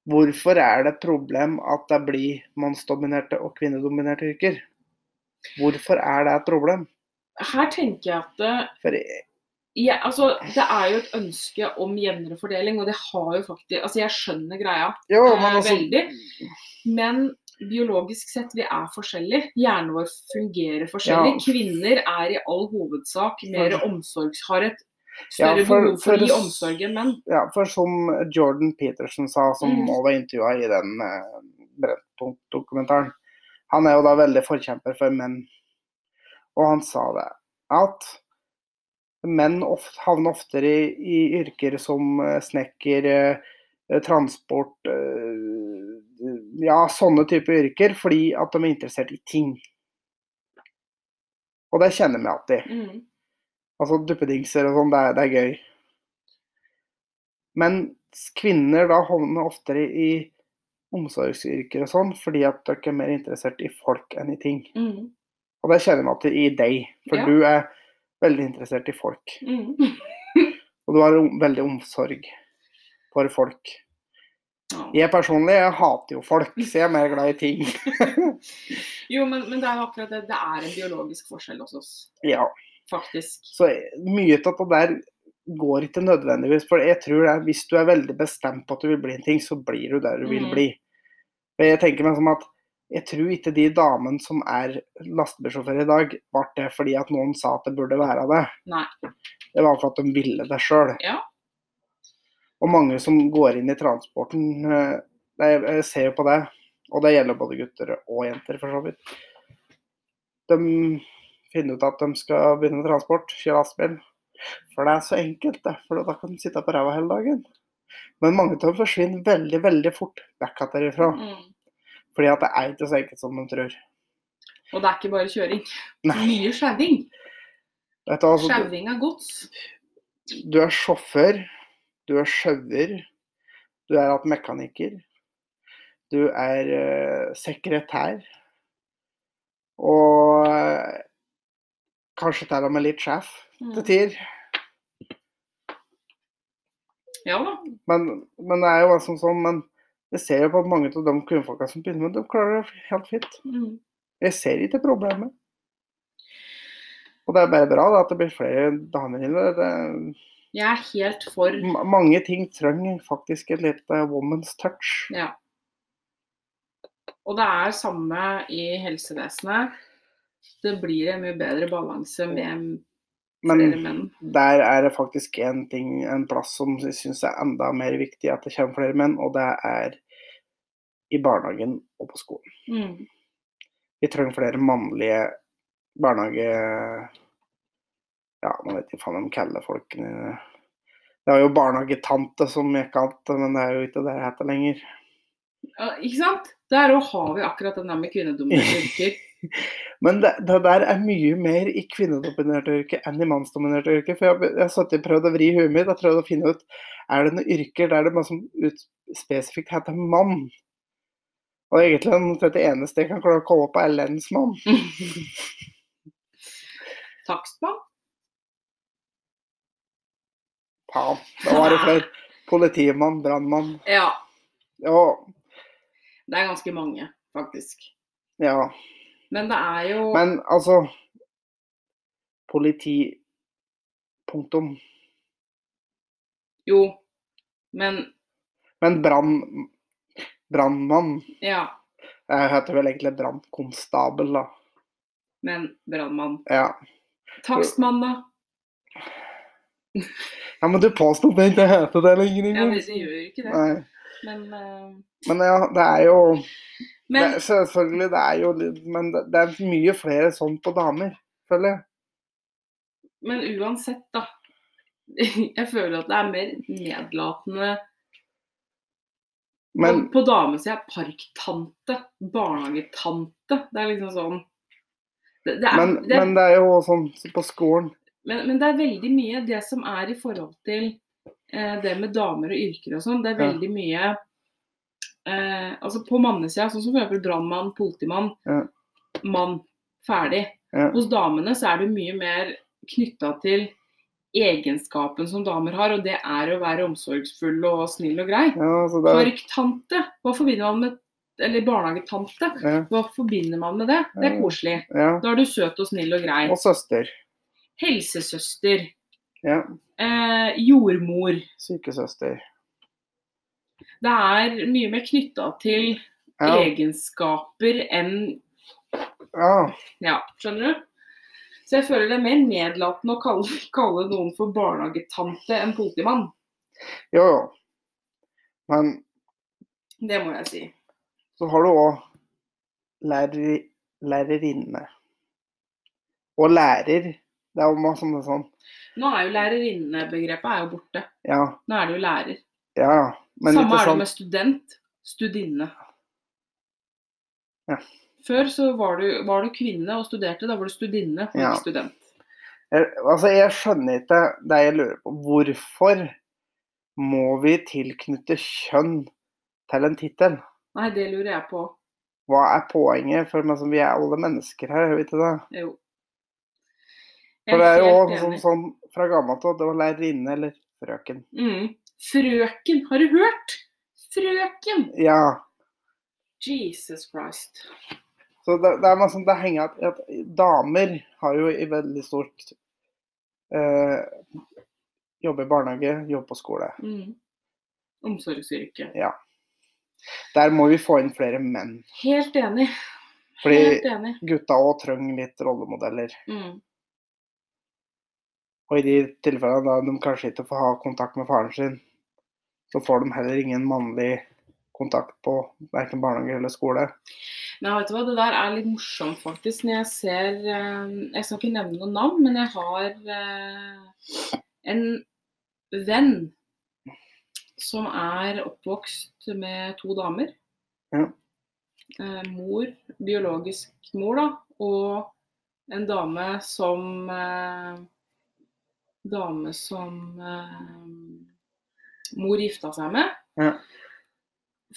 Hvorfor er det et problem at det blir mannsdominerte og kvinnedominerte yrker? Hvorfor er det et problem? her tenker jeg at det, For ja, altså, det er jo et ønske om jevnere fordeling, og det har jo faktisk Altså, jeg skjønner greia, jo, Eh, men altså veldig. men biologisk sett, vi er forskjellige. Hjernen vår fungerer forskjellig. Ja. Kvinner er i all hovedsak mer omsorgs... Har et Ja, for- behov for å gi for- omsorg enn menn. Ja, for som Jordan Peterson sa, som Mm. også var intervjua i den eh, Brennpunkt-dokumentaren, han er jo da veldig forkjemper for menn. Og han sa det, at menn ofte, havner oftere i, i yrker som eh, snekker, eh, transport eh, Ja, sånne typer yrker, fordi at de er interessert i ting. Og det kjenner vi alltid. Mm. Altså duppedingser og sånn, det, det er gøy. Men kvinner da havner oftere i omsorgsyrker og sånn, fordi at dere er mer interessert i folk enn i ting. Mm. Og det kjenner vi alltid i deg, for Ja. du er veldig interessert i folk. Mm. Og du har veldig omsorg for folk. Jeg personlig jeg hater jo folk, så jeg er mer glad i ting. Jo, men, men det er jo akkurat det. Det er en biologisk forskjell hos oss, ja, faktisk. så mye av det der går ikke nødvendigvis, for jeg tror det hvis du er veldig bestemt på at du vil bli en ting, så blir du der du vil Mhm. bli. Og jeg tenker meg som at jeg tror ikke de damene som er lastebilsjåfører i dag, ble det fordi at noen sa at det burde være det. Nei. Det var for at de ville det sjøl. Ja. Og mange som går inn i transporten, eh, jeg ser jo på det, og det gjelder både gutter og jenter for så vidt. De finner ut at de skal begynne med transport, kjøre lastebil. For det er så enkelt, det. For da kan de sitte på ræva hele dagen. Men mange av dem forsvinner veldig, veldig fort vekk derifra. Mm. Fordi at det er ikke så enkelt som de tror. Og det er ikke bare kjøring. Nei. Mye sjauing. Altså, Sjauing av gods. du er sjåfør, du er sjauer, du er at mekaniker, du er uh, sekretær. Og uh, kanskje til og med litt sjef Mm. til tider. Ja da. Men, men det er jo liksom sånn Men jeg ser jo på at mange av de kvinnfolka som begynner med det, de klarer det helt fint. Mm. Jeg ser ikke problemet. Og det er bare bra da, at det blir flere damer inne. Det, Jeg er helt for M mange ting trenger faktisk et lite woman's touch. Ja. Og det er samme i helsevesenet. Det blir en mye bedre balanse med Men flere menn. der er det faktisk en ting, en plass som jeg syns er enda mer viktig at det kommer flere menn, og det er i barnehagen og på skolen. Mm. Vi trenger flere mannlige barnehage... Ja, nå vet jeg faen de kaller folkene Det var jo barnehagetante som jeg kalte men det er jo ikke det det heter lenger. Ja, ikke sant? Der òg har vi akkurat den der med kvinnedominerte yrker. Men det, det der er mye mer i kvinnedominerte yrker enn i mannsdominerte yrker. For jeg, jeg har satt og prøvd å vri huet mitt og prøvd å finne ut er det noen yrker der det som ut, spesifikt heter mann. Og egentlig er det eneste jeg kan klare å komme på, er lensmann. Takstmann? Faen, da var det flere. Politimann, brannmann. Ja. Ja, Det er ganske mange, faktisk. ja. Men det er jo Men altså Politi Punktum. Jo. Men Men brann... Brannmann ja. Jeg heter vel egentlig brannkonstabel, da. Men brannmann. Ja. Takstmann, da? Ja, men du påstod det ikke heter det lenger Ja, men det gjør ikke det. Men, uh... Men ja, det er jo men det, Selvfølgelig, det er jo Men det, det er mye flere sånn på damer, føler jeg. Men uansett, da. Jeg føler at det er mer nedlatende Men Og på damesida parktante, barnehagetante. Det er liksom sånn det, det er, Men, det, men det er jo sånn på skolen. Men, men det er veldig mye det som er i forhold til eh, det med damer og yrker og sånn. Det er veldig mye eh, Altså på mannesida, sånn som f.eks. brannmann, politimann, Ja. mann, ferdig. Hos damene så er det mye mer knytta til egenskapen som damer har, og det er å være omsorgsfull og snill og grei. Ja, altså det Parktante, hva forbinder man med Eller barnehagetante, ja, hva forbinder man med det? Det er koselig. ja. Da er du søt og snill og grei. Og søster. Helsesøster. Ja. Eh, jordmor. Sykesøster. Det er mye mer knytta til Ja. egenskaper enn ja. Ja, skjønner du? Så jeg føler det er mer nedlatende å kalle, kalle noen for barnehagetante enn politimann. Jo, jo. Men Det må jeg si. så har du òg lærer, lærerinne. Og lærer. Det er jo masse sånn, sånn Nå er jo lærerinnebegrepet er jo borte. Ja, Nå er det jo lærer. ja. Men Samme er det med student. Studinne. Ja. Før så var du, var du kvinne og studerte, da var du studinne og Ja. student. jeg, Altså, jeg skjønner ikke det jeg lurer på. Hvorfor må vi tilknytte kjønn til en tittel? Nei, det lurer jeg på. Hva er poenget? For altså, vi er alle mennesker her, er vi ikke det? Jo. For det er jo også sånn, sånn fra gammelt av, det var lærerinne eller frøken. Mm. Frøken, har du hørt? Frøken! Ja. Jesus Christ. Så det, det er masse, det henger at, at damer har jo i veldig stort eh, Jobbe i barnehage, jobbe på skole. Mm. Omsorgsyrke. Der må vi få inn flere menn. Helt enig. Fordi Helt enig. gutta òg trenger litt rollemodeller. Mm. Og i de tilfellene da de kanskje ikke får ha kontakt med faren sin, så får de heller ingen mannlig kontakt på verken barnehage eller skole. Nei, vet du hva, det der er litt morsomt faktisk. Når jeg ser eh, Jeg skal ikke nevne noen navn, men jeg har eh, en venn som er oppvokst med to damer. Ja. Eh, mor, biologisk mor, da, og en dame som Dame som eh, mor gifta seg med. Ja.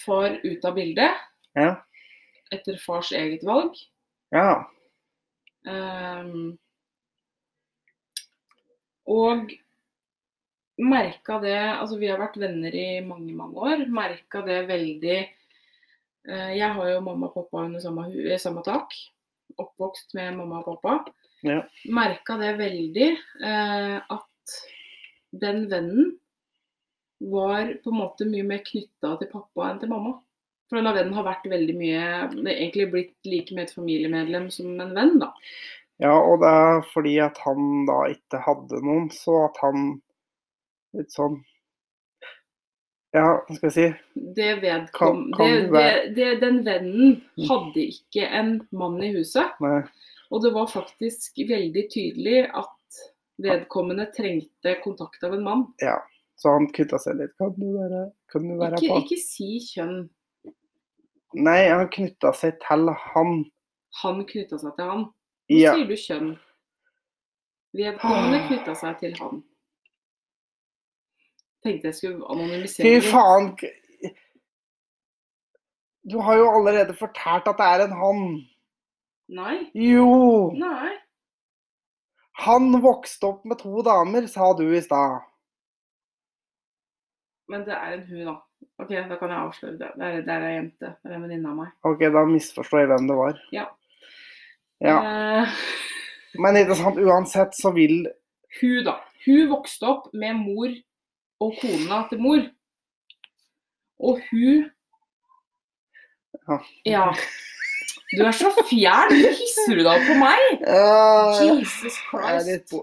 Far ut av bildet Ja. etter fars eget valg. Ja. Ehm, og merka det Altså, vi har vært venner i mange, mange år. Merka det veldig eh, Jeg har jo mamma og pappa under samme, eh, samme tak. oppvokst med mamma og pappa, Ja. merka det veldig eh, at den vennen var på en måte mye mer knytta til pappa enn til mamma. For denne vennen har vært veldig mye Det er egentlig blitt like med et familiemedlem som en venn, da. ja, og det er fordi at han da ikke hadde noen, så at han litt sånn Ja, hva skal jeg si? Det vedkom... Kan- kan det, det det, det, den vennen hadde ikke en mann i huset. Nei. Og det var faktisk veldig tydelig at vedkommende trengte kontakt av en mann. Ja. Så han kutta seg litt. Kan du være, kan du være Ikke, på? ikke si kjønn. Nei, han knytta seg til han. Han knytta seg til han. Nå Ja. sier du kjønn. Vedkommende knytta seg til han. Tenkte jeg skulle anonymisere Fy faen. Du har jo allerede fortalt at det er en han. Nei. Jo! Nei. Han vokste opp med to damer, sa du i stad. Men det er en hun, da. Ok, Da kan jeg avsløre det. Det er, det er ei jente. Det er en venninne av meg. OK, da misforstår jeg hvem det var. Ja. Ja. Eh, Men sant, uansett så vil hun, da. Hun vokste opp med mor og kona til mor. Og hun Ja. Ja. Du er så fjern! Hvorfor hisser du deg opp på meg? Uh, Jesus Christ.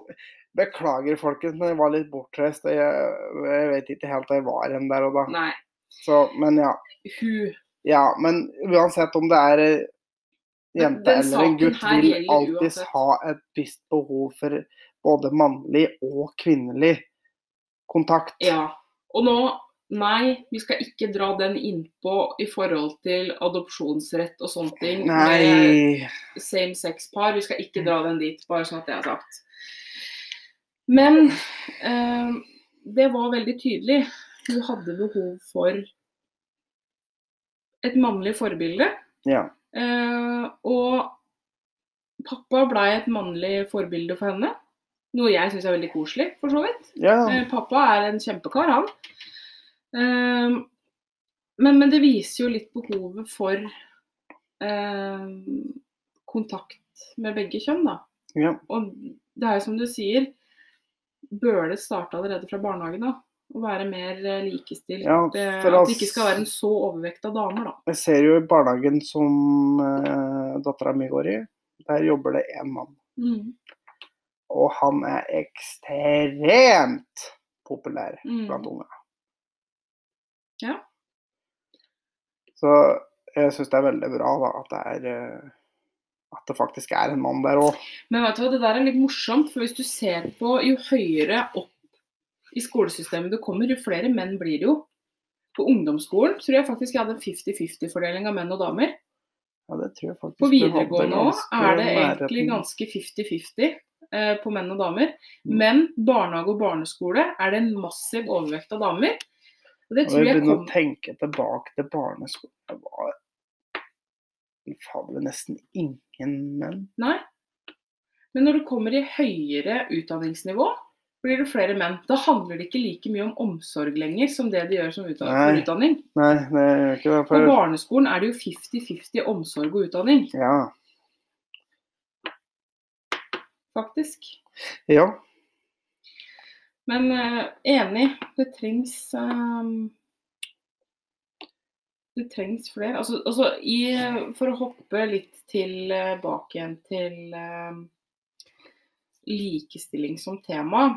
Beklager, folkens, men jeg var litt bortreist. Jeg, jeg vet ikke helt hvor jeg var hen der og da. Nei. Så, men ja. Hun Ja, men uansett om det er jente Den eller en gutt, vil alltid ha et visst behov for både mannlig og kvinnelig kontakt. Ja. Og nå Nei, vi skal ikke dra den innpå i forhold til adopsjonsrett og sånne ting. Nei same sex-par. Vi skal ikke dra den dit, bare sånn at det er sagt. Men eh, det var veldig tydelig. Hun hadde behov for et mannlig forbilde. Ja. Eh, og pappa blei et mannlig forbilde for henne. Noe jeg syns er veldig koselig, for så vidt. ja. Eh, pappa er en kjempekar, han. Eh, men, men det viser jo litt behovet for eh, kontakt med begge kjønn, da. ja. Og det er jo som du sier, bør det starte allerede fra barnehagen da? Å være mer eh, likestilt. Ja, eh, at det ikke skal være en så overvekt av damer, da. Jeg ser jo i barnehagen som uh, dattera mi går i, der jobber det én mann. Mm. Og han er ekstremt populær Mm. blant unge. Ja. Så jeg syns det er veldig bra da, at det er eh, at det faktisk er en mann der òg. Men vet du hva, det der er litt morsomt, for hvis du ser på jo høyere opp i skolesystemet du kommer, jo flere menn blir det jo. På ungdomsskolen tror jeg faktisk jeg hadde en 50-50-fordeling av menn og damer. Ja, det tror jeg faktisk På videregående òg er det egentlig ganske 50-50 eh, på menn og damer. Mm. Men barnehage og barneskole er det en massiv overvekt av damer. Og det tror jeg jeg kom å tenke tilbake til barneskolen. Det var fader nesten ingen menn. Nei. Men når du kommer i høyere utdanningsnivå, blir det flere menn. Da handler det ikke like mye om omsorg lenger som det de gjør som utdanning. Nei. utdanning. Nei, det gjør ikke det. På barneskolen er det jo 50-50 omsorg og utdanning, ja. faktisk. ja. Men eh, enig, det trengs eh, Det trengs flere. Altså, altså i, for å hoppe litt tilbake igjen til eh, likestilling som tema,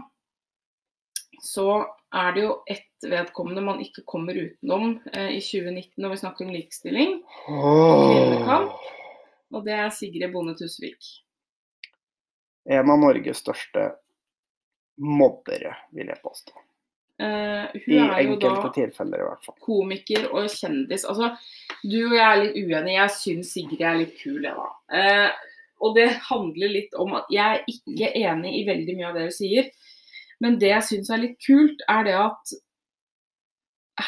så er det jo ett vedkommende man ikke kommer utenom eh, i 2019 når vi snakker om likestilling, kvinnekamp. og det er Sigrid Bonde Tusvik. En av Norges største mobbere, vil jeg påstå. Uh, hun I er jo da tilfeller, i hvert fall. komiker og kjendis. Altså, du og jeg er litt uenige. Jeg syns Sigrid er litt kul, jeg, da. Uh, og det handler litt om at jeg er ikke enig i veldig mye av det hun sier. Men det jeg syns er litt kult, er det at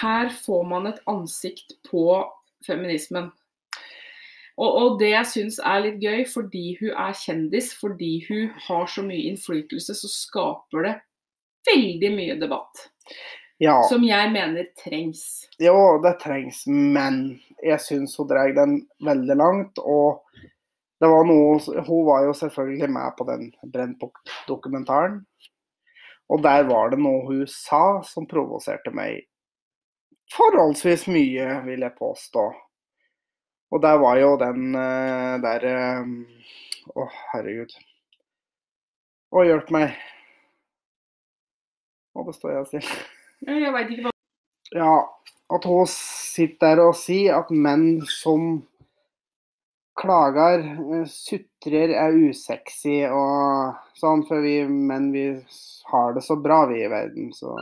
her får man et ansikt på feminismen. Og, og det jeg syns er litt gøy, fordi hun er kjendis, fordi hun har så mye innflytelse, så skaper det veldig mye debatt. Ja, Som jeg mener trengs. jo, det trengs, men jeg syns hun drar den veldig langt. Og det var noe Hun var jo selvfølgelig med på den Brennpunkt-dokumentaren. Og der var det noe hun sa som provoserte meg forholdsvis mye, vil jeg påstå. Og der var jo den uh, der Å, uh, herregud. Å, hjelp meg. Nå består jeg stille. Jeg veit ikke hva Ja, at hun sitter der og sier at menn som klager, sutrer, er usexy og sånn, for vi menn vi har det så bra, vi i verden, så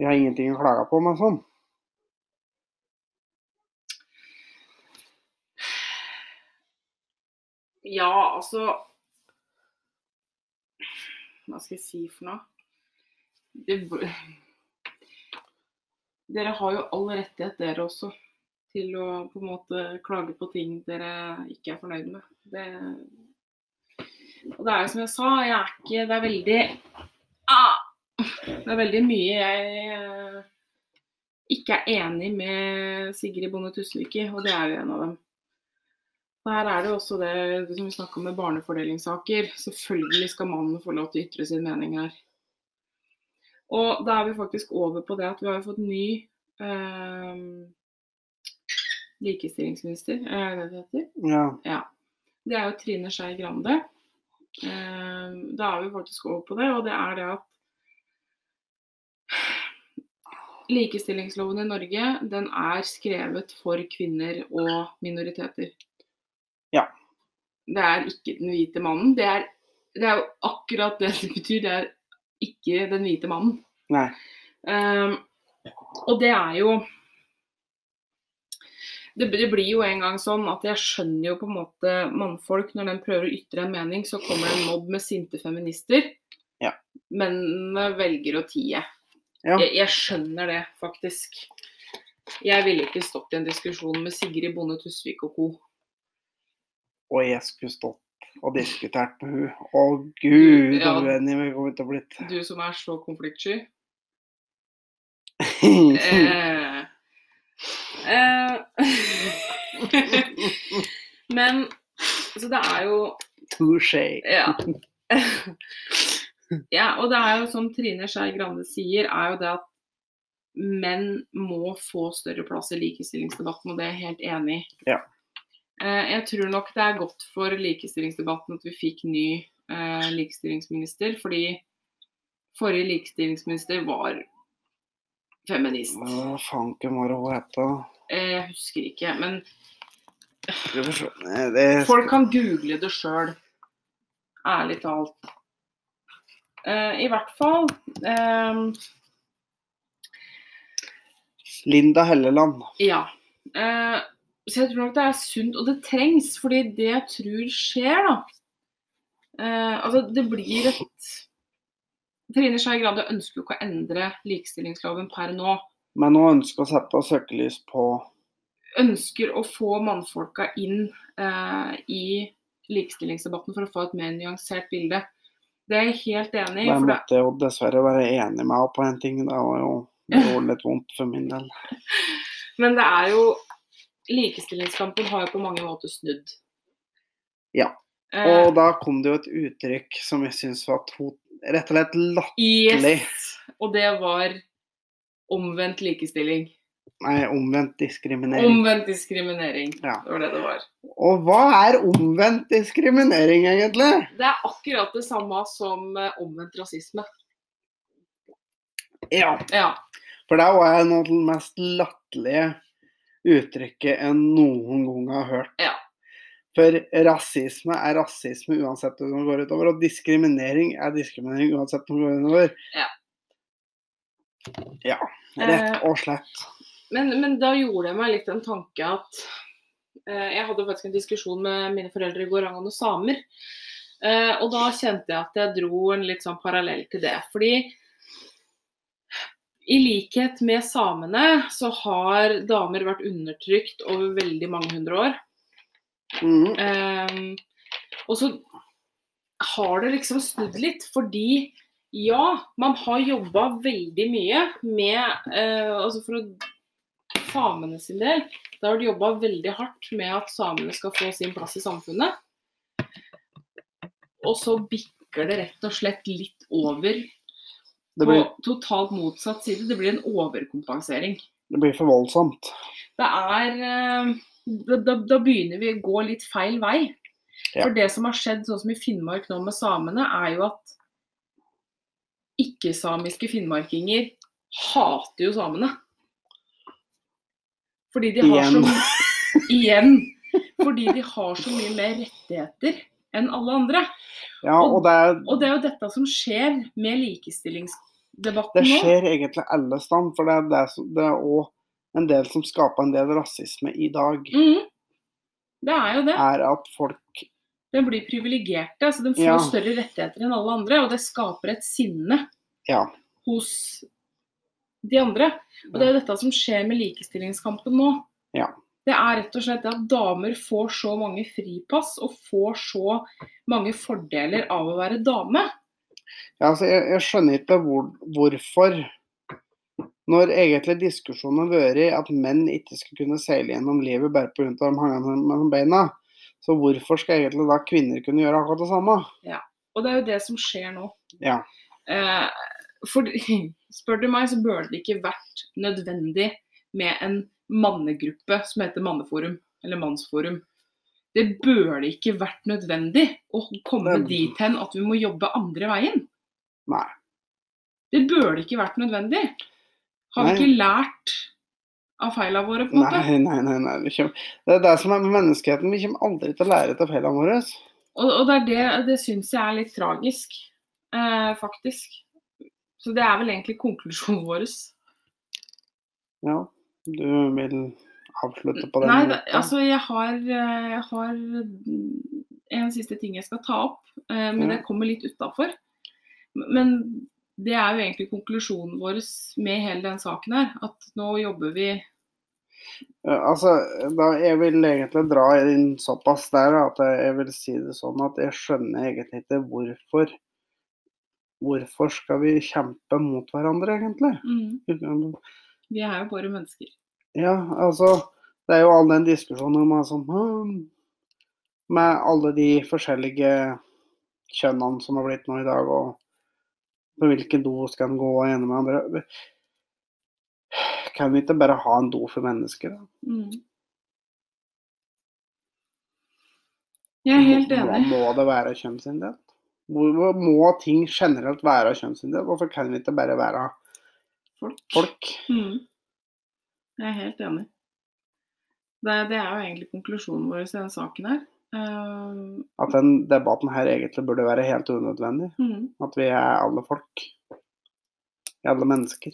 vi har ingenting å klage på, men sånn. Ja, altså Hva skal jeg si for noe? Det, dere har jo all rettighet, dere også, til å på en måte klage på ting dere ikke er fornøyd med. Det, og det er jo som jeg sa, jeg er ikke Det er veldig ah, Det er veldig mye jeg eh, ikke er enig med Sigrid Bonde Tusvik i, og det er jo en av dem. Her er det også det som vi snakka om med barnefordelingssaker. Selvfølgelig skal mannen få lov til å ytre sin mening her. Og da er vi faktisk over på det at vi har fått ny eh, likestillingsminister, er det det heter? Ja. ja. Det er jo Trine Skei Grande. Eh, da er vi faktisk over på det, og det er det at Likestillingsloven i Norge den er skrevet for kvinner og minoriteter. Det er ikke den hvite mannen. Det er, det er jo akkurat det det betyr. Det er ikke den hvite mannen. Nei. Um, og det er jo det, det, blir jo en gang sånn at jeg skjønner jo på en måte mannfolk når de prøver å ytre en mening, så kommer det en mobb med sinte feminister. Ja. Men velger å tie. Ja. Jeg, jeg, skjønner det, faktisk. Jeg ville ikke stått i en diskusjon med Sigrid Bonde Tusvik og co. Og jeg skulle stått og diskutert med hun. Å gud, Ja. uenig vi kommer til å blitt. Du som er så konfliktsky. Eh, eh, men så det er jo Touché. Ja. ja. Og det er jo som Trine Skei Grande sier, er jo det at menn må få større plass i likestillingsdebatten, og det er jeg helt enig i. Ja. Eh, Jeg tror nok det er godt for likestillingsdebatten at vi fikk ny eh, likestillingsminister, fordi forrige likestillingsminister var feminist. Hva fanken var det hun het? da? Eh, Jeg husker ikke, men folk kan google det sjøl. Ærlig talt. I hvert fall um... Linda Helleland. Ja. Eh, så jeg tror nok det er sunt, og det trengs. Fordi det jeg tror skjer, da eh, Altså, det blir et Trine Skei Grande ønsker jo ikke å endre likestillingsloven per nå. Men hun ønsker å sette søkelys på Ønsker å få mannfolka inn eh, i likestillingsdebatten for å få et mer nyansert bilde. Det er jeg helt enig i. Der måtte jeg jo dessverre være enig med henne på en ting. Det var jo det gjorde litt vondt for min del. Men det er jo Likestillingskampen har jo på mange måter snudd. Ja. Eh, Og da kom det jo et uttrykk som jeg syns var to, rett og slett latterlig. yes. Og det var omvendt likestilling. Nei, omvendt diskriminering. Omvendt diskriminering. Ja. Det var det det var. Og hva er omvendt diskriminering, egentlig? Det er akkurat det samme som eh, omvendt rasisme. Ja. Ja. For det var jeg noe av det mest latterlige uttrykket jeg noen gang har hørt. Ja. For rasisme er rasisme uansett om det går utover, og diskriminering er diskriminering uansett om det går utover. Ja. Ja, rett Eh, og slett. Men, men da gjorde jeg meg litt en tanke at eh, Jeg hadde faktisk en diskusjon med mine foreldre i går angående samer. Eh, og da kjente jeg at jeg dro en litt sånn parallell til det. Fordi i likhet med samene så har damer vært undertrykt over veldig mange hundre år. Mm. Um, og så har det liksom snudd litt, fordi ja, man har jobba veldig mye med uh, Altså for å samene sin del, da har de jobba veldig hardt med at samene skal få sin plass i samfunnet. Og så bikker det rett og slett litt over blir, på totalt motsatt side. Det blir en overkompensering. det blir for voldsomt. Det er eh, da, da, da begynner vi å gå litt feil vei. Ja. For det som har skjedd sånn som i Finnmark nå med samene, er jo at ikke-samiske finnmarkinger hater jo samene. Fordi de har Igjen. så Igjen. Fordi de har så mye mer rettigheter enn alle andre. Ja, og det, er, Og det er jo dette som skjer med det likestillingsdebatten nå. skjer egentlig alle steder. For det er, det, som, det er også en del som skaper en del rasisme i dag. Mm. Det er jo det. Er at folk De blir privilegerte. altså De får Ja. større rettigheter enn alle andre. Og det skaper et sinne Ja. hos de andre. Og det er jo dette som skjer med likestillingskampen nå. Ja. Det er rett og slett at damer får så mange fripass og får så mange fordeler av å være dame. Ja, altså, jeg, jeg skjønner ikke hvor, hvorfor Når egentlig diskusjonen har vært at menn ikke skal kunne seile gjennom livet bare pga. de hangende mellom beina, så hvorfor skal egentlig da kvinner kunne gjøre akkurat det samme? Ja, Og det er jo det som skjer nå. Ja. Eh, for, spør du meg, så burde det ikke vært nødvendig med en mannegruppe som heter Manneforum, eller Mannsforum. Det burde ikke vært nødvendig å komme Nei. dit hen at vi må jobbe andre veien. Nei. Det burde ikke vært nødvendig. Har vi ikke lært av feilene våre, på en måte? Nei, nei, nei. nei. Vi kommer, det er det som er med menneskeheten. Vi kommer aldri til å lære av feilene våre. Og, og det er det, det syns jeg er litt tragisk, eh, faktisk. Så det er vel egentlig konklusjonen vår. Ja, du vil avslutte på den Nei, måten? altså jeg har, eh, jeg har en siste ting jeg skal ta opp, eh, men Ja. det kommer litt utafor. Men det er jo egentlig konklusjonen vår med hele den saken her. At nå jobber vi Altså, da, jeg vil egentlig dra inn såpass der at jeg vil si det sånn at jeg skjønner egentlig ikke hvorfor Hvorfor skal vi kjempe mot hverandre, egentlig? mm, Vi er jo bare mennesker. Ja, altså Det er jo all den diskusjonen om altså, Med alle de forskjellige kjønnene som har blitt nå i dag, og på hvilken do skal en gå ene med andre Kan vi ikke bare ha en do for mennesker? da? Mm. Jeg er helt Må, enig. må det være kjønnsinndelt? Hvor må ting generelt være kjønnsinndelt? Hvorfor kan vi ikke bare være Folk. folk? Mm. Jeg er helt enig. Det, det er jo egentlig konklusjonen vår i denne saken her. Uh, At den debatten her egentlig burde være helt unødvendig. mm. At vi er alle folk. Alle mennesker.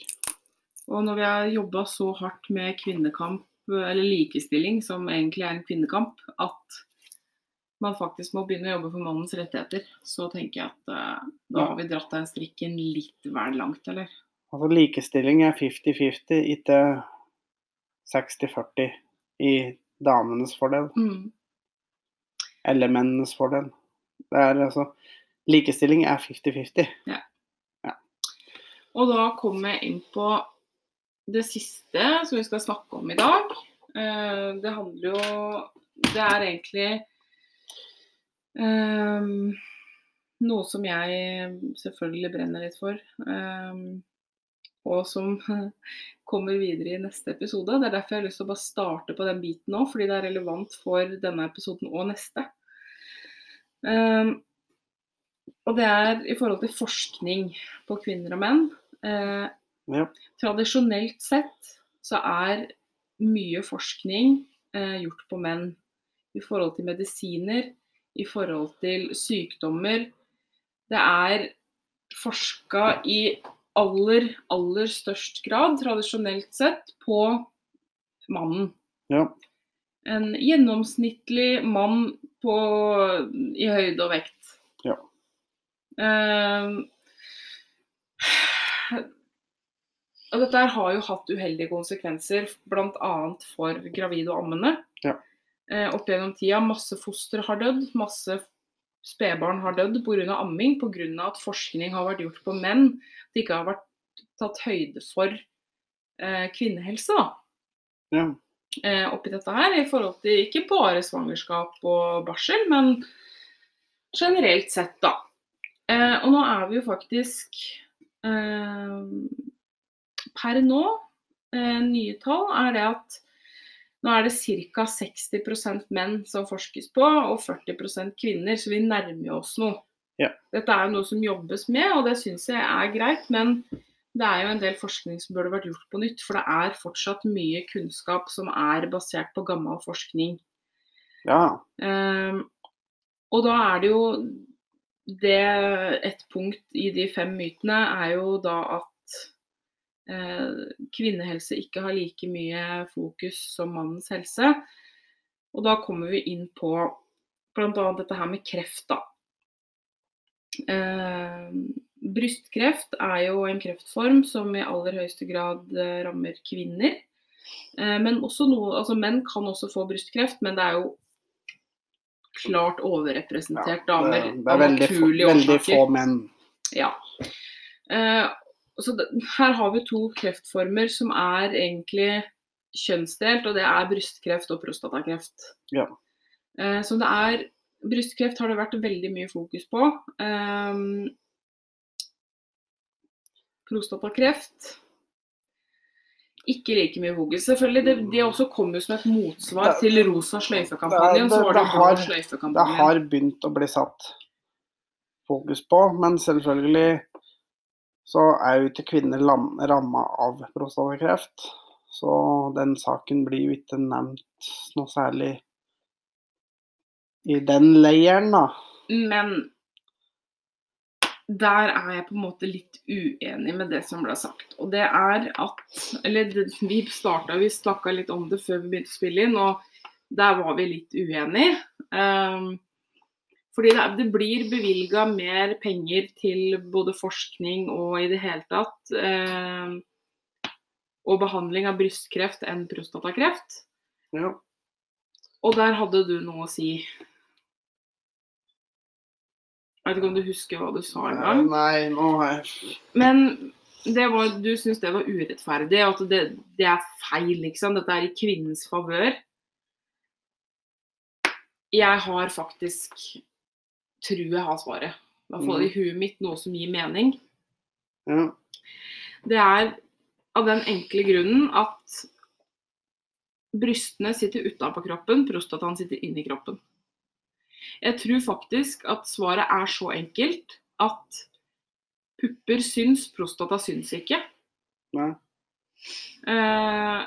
Og når vi har jobba så hardt med kvinnekamp, eller likestilling, som egentlig er en kvinnekamp, at man faktisk må begynne å jobbe for mannens rettigheter, så tenker jeg at uh, da Ja. har vi dratt den strikken litt vel langt, eller? Altså Likestilling er 50-50, ikke 60-40 i damenes fordel. Mm. Eller mennenes fordel. Det er altså Likestilling er 50-50. Og da kommer jeg inn på det siste som vi skal snakke om i dag. Eh, Det handler jo Det er egentlig um, noe som jeg selvfølgelig brenner litt for. ehm, og som kommer videre i neste episode. Det er derfor jeg har lyst til å bare starte på den biten nå, fordi det er relevant for denne episoden og neste. Um, og det er i forhold til forskning på kvinner og menn. Uh, Ja. Tradisjonelt sett så er mye forskning uh, gjort på menn i forhold til medisiner, i forhold til sykdommer. Det er forska i aller, aller størst grad, tradisjonelt sett, på mannen. Ja. En gjennomsnittlig mann på, i høyde og vekt. Ja. Uh, og dette har jo hatt uheldige konsekvenser, bl.a. for gravide og ammende. Ja. Uh, opp gjennom tida, masse foster har dødd, masse spedbarn har dødd pga. amming, pga. at forskning har vært gjort på menn. Det ikke har vært tatt høyde for eh, kvinnehelse. da. Ja. eh, oppi dette her, i forhold til ikke bare svangerskap og barsel, men generelt sett, da. Eh, og nå er vi jo faktisk eh, Per nå, eh, nye tall, er det at nå er det ca. 60% menn som forskes på, og 40% kvinner, så vi nærmer oss noe. Ja. Dette er noe som jobbes med, og det syns jeg er greit. Men det er jo en del forskning som burde vært gjort på nytt, for det er fortsatt mye kunnskap som er basert på gammel forskning. Ja. Um, og da er det jo det Et punkt i de fem mytene er jo da at kvinnehelse ikke har like mye fokus som mannens helse. Og da kommer vi inn på bl.a. dette her med kreft, da. Eh, brystkreft er jo en kreftform som i aller høyeste grad eh, rammer kvinner. Eh, men også noe, altså menn kan også få brystkreft, men det er jo klart overrepresentert Ja, damer det, det er veldig, veldig få menn. Ja. Så her har vi to kreftformer som er egentlig kjønnsdelt, og det er brystkreft og prostatakreft. Ja. Eh, så det er Brystkreft har det vært veldig mye fokus på. Eh, prostatakreft ikke like mye fokus. Selvfølgelig, det, det også kom jo som et motsvar Det- til rosa sløyfe-kampanjen. det- Så det det har- Det sløyfe-kampanjen. har begynt å bli satt fokus på, men selvfølgelig så er jo ikke kvinner ramma av prostatakreft. Så den saken blir jo ikke nevnt noe særlig i den leiren, da. Men der er jeg på en måte litt uenig med det som ble sagt. Og det er at Eller vi starta, vi snakka litt om det før vi begynte å spille inn, og der var vi litt uenige. Um, fordi det, det blir bevilga mer penger til både forskning og i det hele tatt eh, og behandling av brystkreft enn prostatakreft. Ja. Og der hadde du noe å si. Jeg vet ikke om du husker hva du sa en gang. Nei, nå har jeg Men det var, du syns det var urettferdig, at det, det er feil, liksom. Dette er i kvinnens favør. Jeg har faktisk Tror jeg har svaret. I hvert fall i huet mitt noe som gir mening. ja. Det er av den enkle grunnen at brystene sitter utapå kroppen, prostataen sitter inni kroppen. Jeg tror faktisk at svaret er så enkelt at pupper syns, prostata syns ikke. Nei. Eh,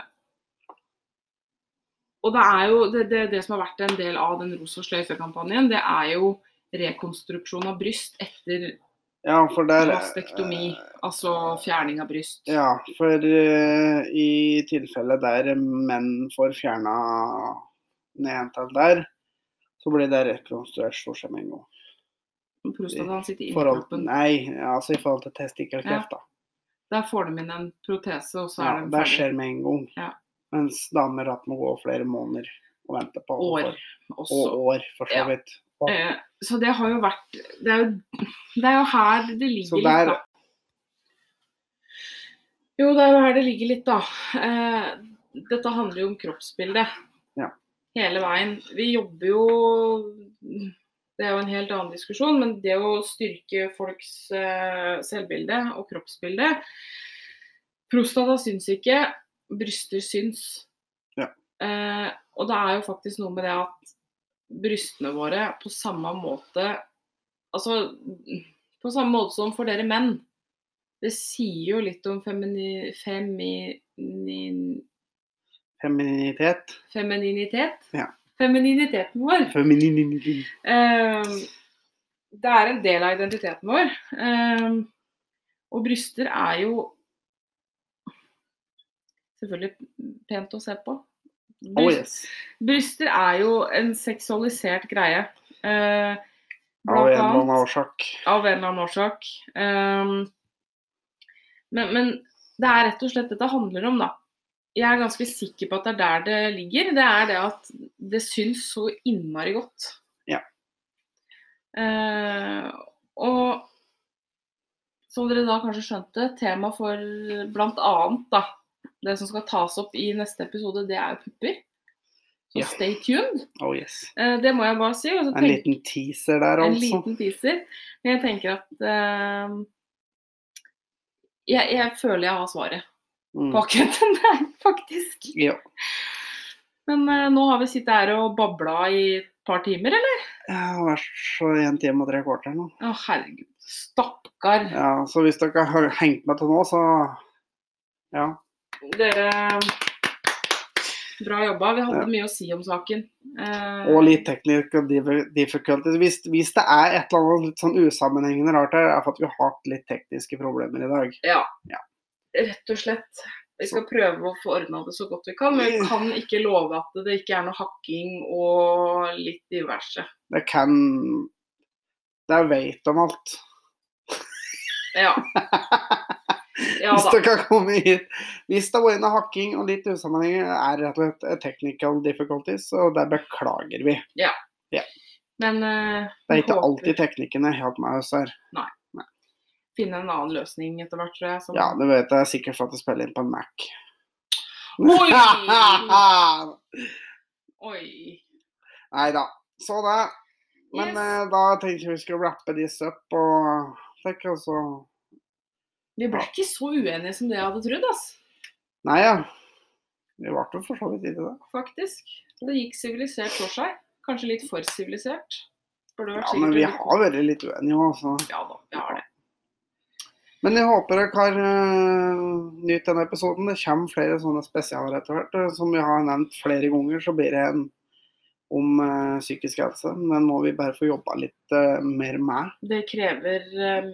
og det er jo det, det, det som har vært en del av den rosa sløyfe-kampanjen, det er jo rekonstruksjon av bryst etter Ja, der mastektomi, altså fjerning av bryst. Ja, for uh, i tilfelle der menn får fjerna nedentall der, så blir det rekonstruert stort sett med en gang. Prostataen sitter inni kroppen. nei, altså i forhold til testikkelkreft, da. Der får de inn en protese, og så Ja, er den det skjer med en gang. Ja. Mens damer hatt må gå flere måneder og vente på År. Og år, for så Ja. vidt. Eh, så det har jo vært Det er jo, det er jo her det ligger Så der- litt, da. Jo, det er jo her det ligger litt, da. Eh, dette handler jo om kroppsbildet. Ja. Hele veien. Vi jobber jo Det er jo en helt annen diskusjon, men det å styrke folks eh, selvbilde og kroppsbilde Prostata syns ikke, bryster syns. Ja. Eh, og det er jo faktisk noe med det at brystene våre på samme måte Altså på samme måte som for dere menn. Det sier jo litt om femini, feminin, Femininitet. femininitet. Ja. Femininiteten vår. Femininitet. Uh, det er en del av identiteten vår. Uh, og bryster er jo selvfølgelig pent å se på. Oh yes. Bryster er jo en seksualisert greie. Eh, Av en eller annen årsak. av en eller annen årsak. Ehm, men, men det er rett og slett dette handler om, da. Jeg er ganske sikker på at det er der det ligger. Det er det at det syns så innmari godt. Ja. Eh, og som dere da kanskje skjønte, tema for blant annet da det som skal tas opp i neste episode, det er jo pupper. Så Ja. stay tuned. Oh yes. Eh, det må jeg bare si. En tenk- liten teaser der, en altså. liten teaser. Men jeg tenker at eh, jeg, jeg føler jeg har svaret Mm. på akkurat den der, faktisk. Ja. Men eh, nå har vi sittet her og babla i et par timer, eller? Det har vært så en time og tre kvarter nå. Å, herregud. Stakkar. Ja, så hvis dere har hengt med til nå, så ja. Dere Bra jobba. Vi hadde mye å si om saken. Eh, Og litt teknisk dif- difficulties. Hvis, hvis det er et eller annet sånn usammenhengende rart her, er for at vi har hatt litt tekniske problemer i dag. Ja. Ja. Rett og slett. Vi skal prøve å få ordna det så godt vi kan, men vi kan ikke love at det ikke er noe hakking og litt diverse. Det kan Det vet om alt. Ja. Ja Hvis det kan komme hit. Hvis det var inne hakking og litt usammenheng, er rett og slett technical difficulties, og det beklager vi. Men uh, Det er ikke håper alltid teknikkene helt med oss her. finne en annen løsning etter hvert, tror jeg. Som... Ja, du vet det er sikkert for at det spiller inn på en Mac. Oi! Oi. Nei da. Så det. Men Yes. eh, da tenkte jeg vi skulle rappe disse opp og tenke altså Vi ble ikke så uenige som det jeg hadde trodd, ass. Nei ja. Vi ble jo for så vidt ikke det. Faktisk. Det gikk sivilisert for seg. Kanskje litt for sivilisert. Ja, men vi har vært litt uenige òg, altså. Ja da, vi har det. Men jeg håper dere har uh, nytt denne episoden. Det kommer flere sånne spesialer etter hvert. Eh, Som vi har nevnt flere ganger, så blir det en om uh, psykisk helse. Men den må vi bare få jobba litt uh, mer med. Det krever eh,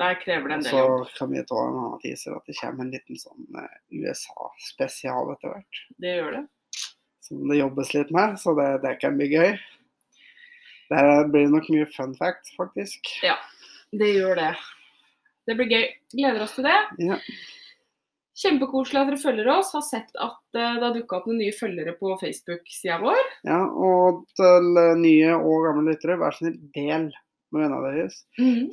Der krever det en del jobb. Så kan vi ta en annen teaser at det kommer en liten sånn eh, USA-spesial etter hvert. Det gjør det. Som det jobbes litt med, så det, det kan bli gøy. Det blir nok mye fun facts, faktisk. Ja, Det gjør det. Det blir gøy. Gleder oss til det. Ja. Kjempekoselig at dere følger oss. Har sett at eh, det har dukka opp noen nye følgere på Facebook-sida vår. ja og til eh, nye og gamle lyttere, vær så snill, del med vennene deres.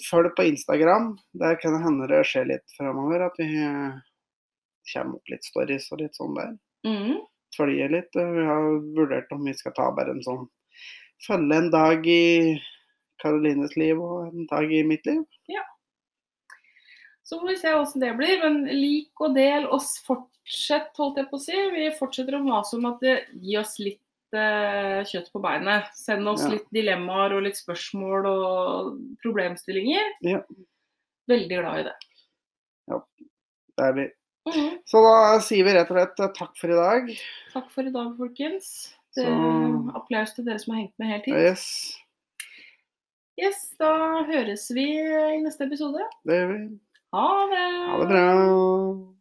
Følg på Instagram. Der kan det hende det skjer litt fremover. At vi eh, kommer opp litt stories og litt sånn der. Mhm. Følge litt. eh, Vi har vurdert om vi skal ta bare en sånn Følge en dag i Karolines liv og en dag i mitt liv. Så får vi se åssen det blir. Men lik og del oss fortsett, holdt jeg på å si. Vi fortsetter å mase om at det gir oss litt eh, kjøtt på beinet. Send oss Ja. litt dilemmaer og litt spørsmål og problemstillinger. Ja. Veldig glad i det. Ja, Det er vi. Mhm. Så da sier vi rett og slett eh, takk for i dag. Takk for i dag, folkens. Det, Så- applaus til dere som har hengt med helt hit. Yes, Yes, da høres vi i neste episode. det gjør vi. Ha det! Ha det bra.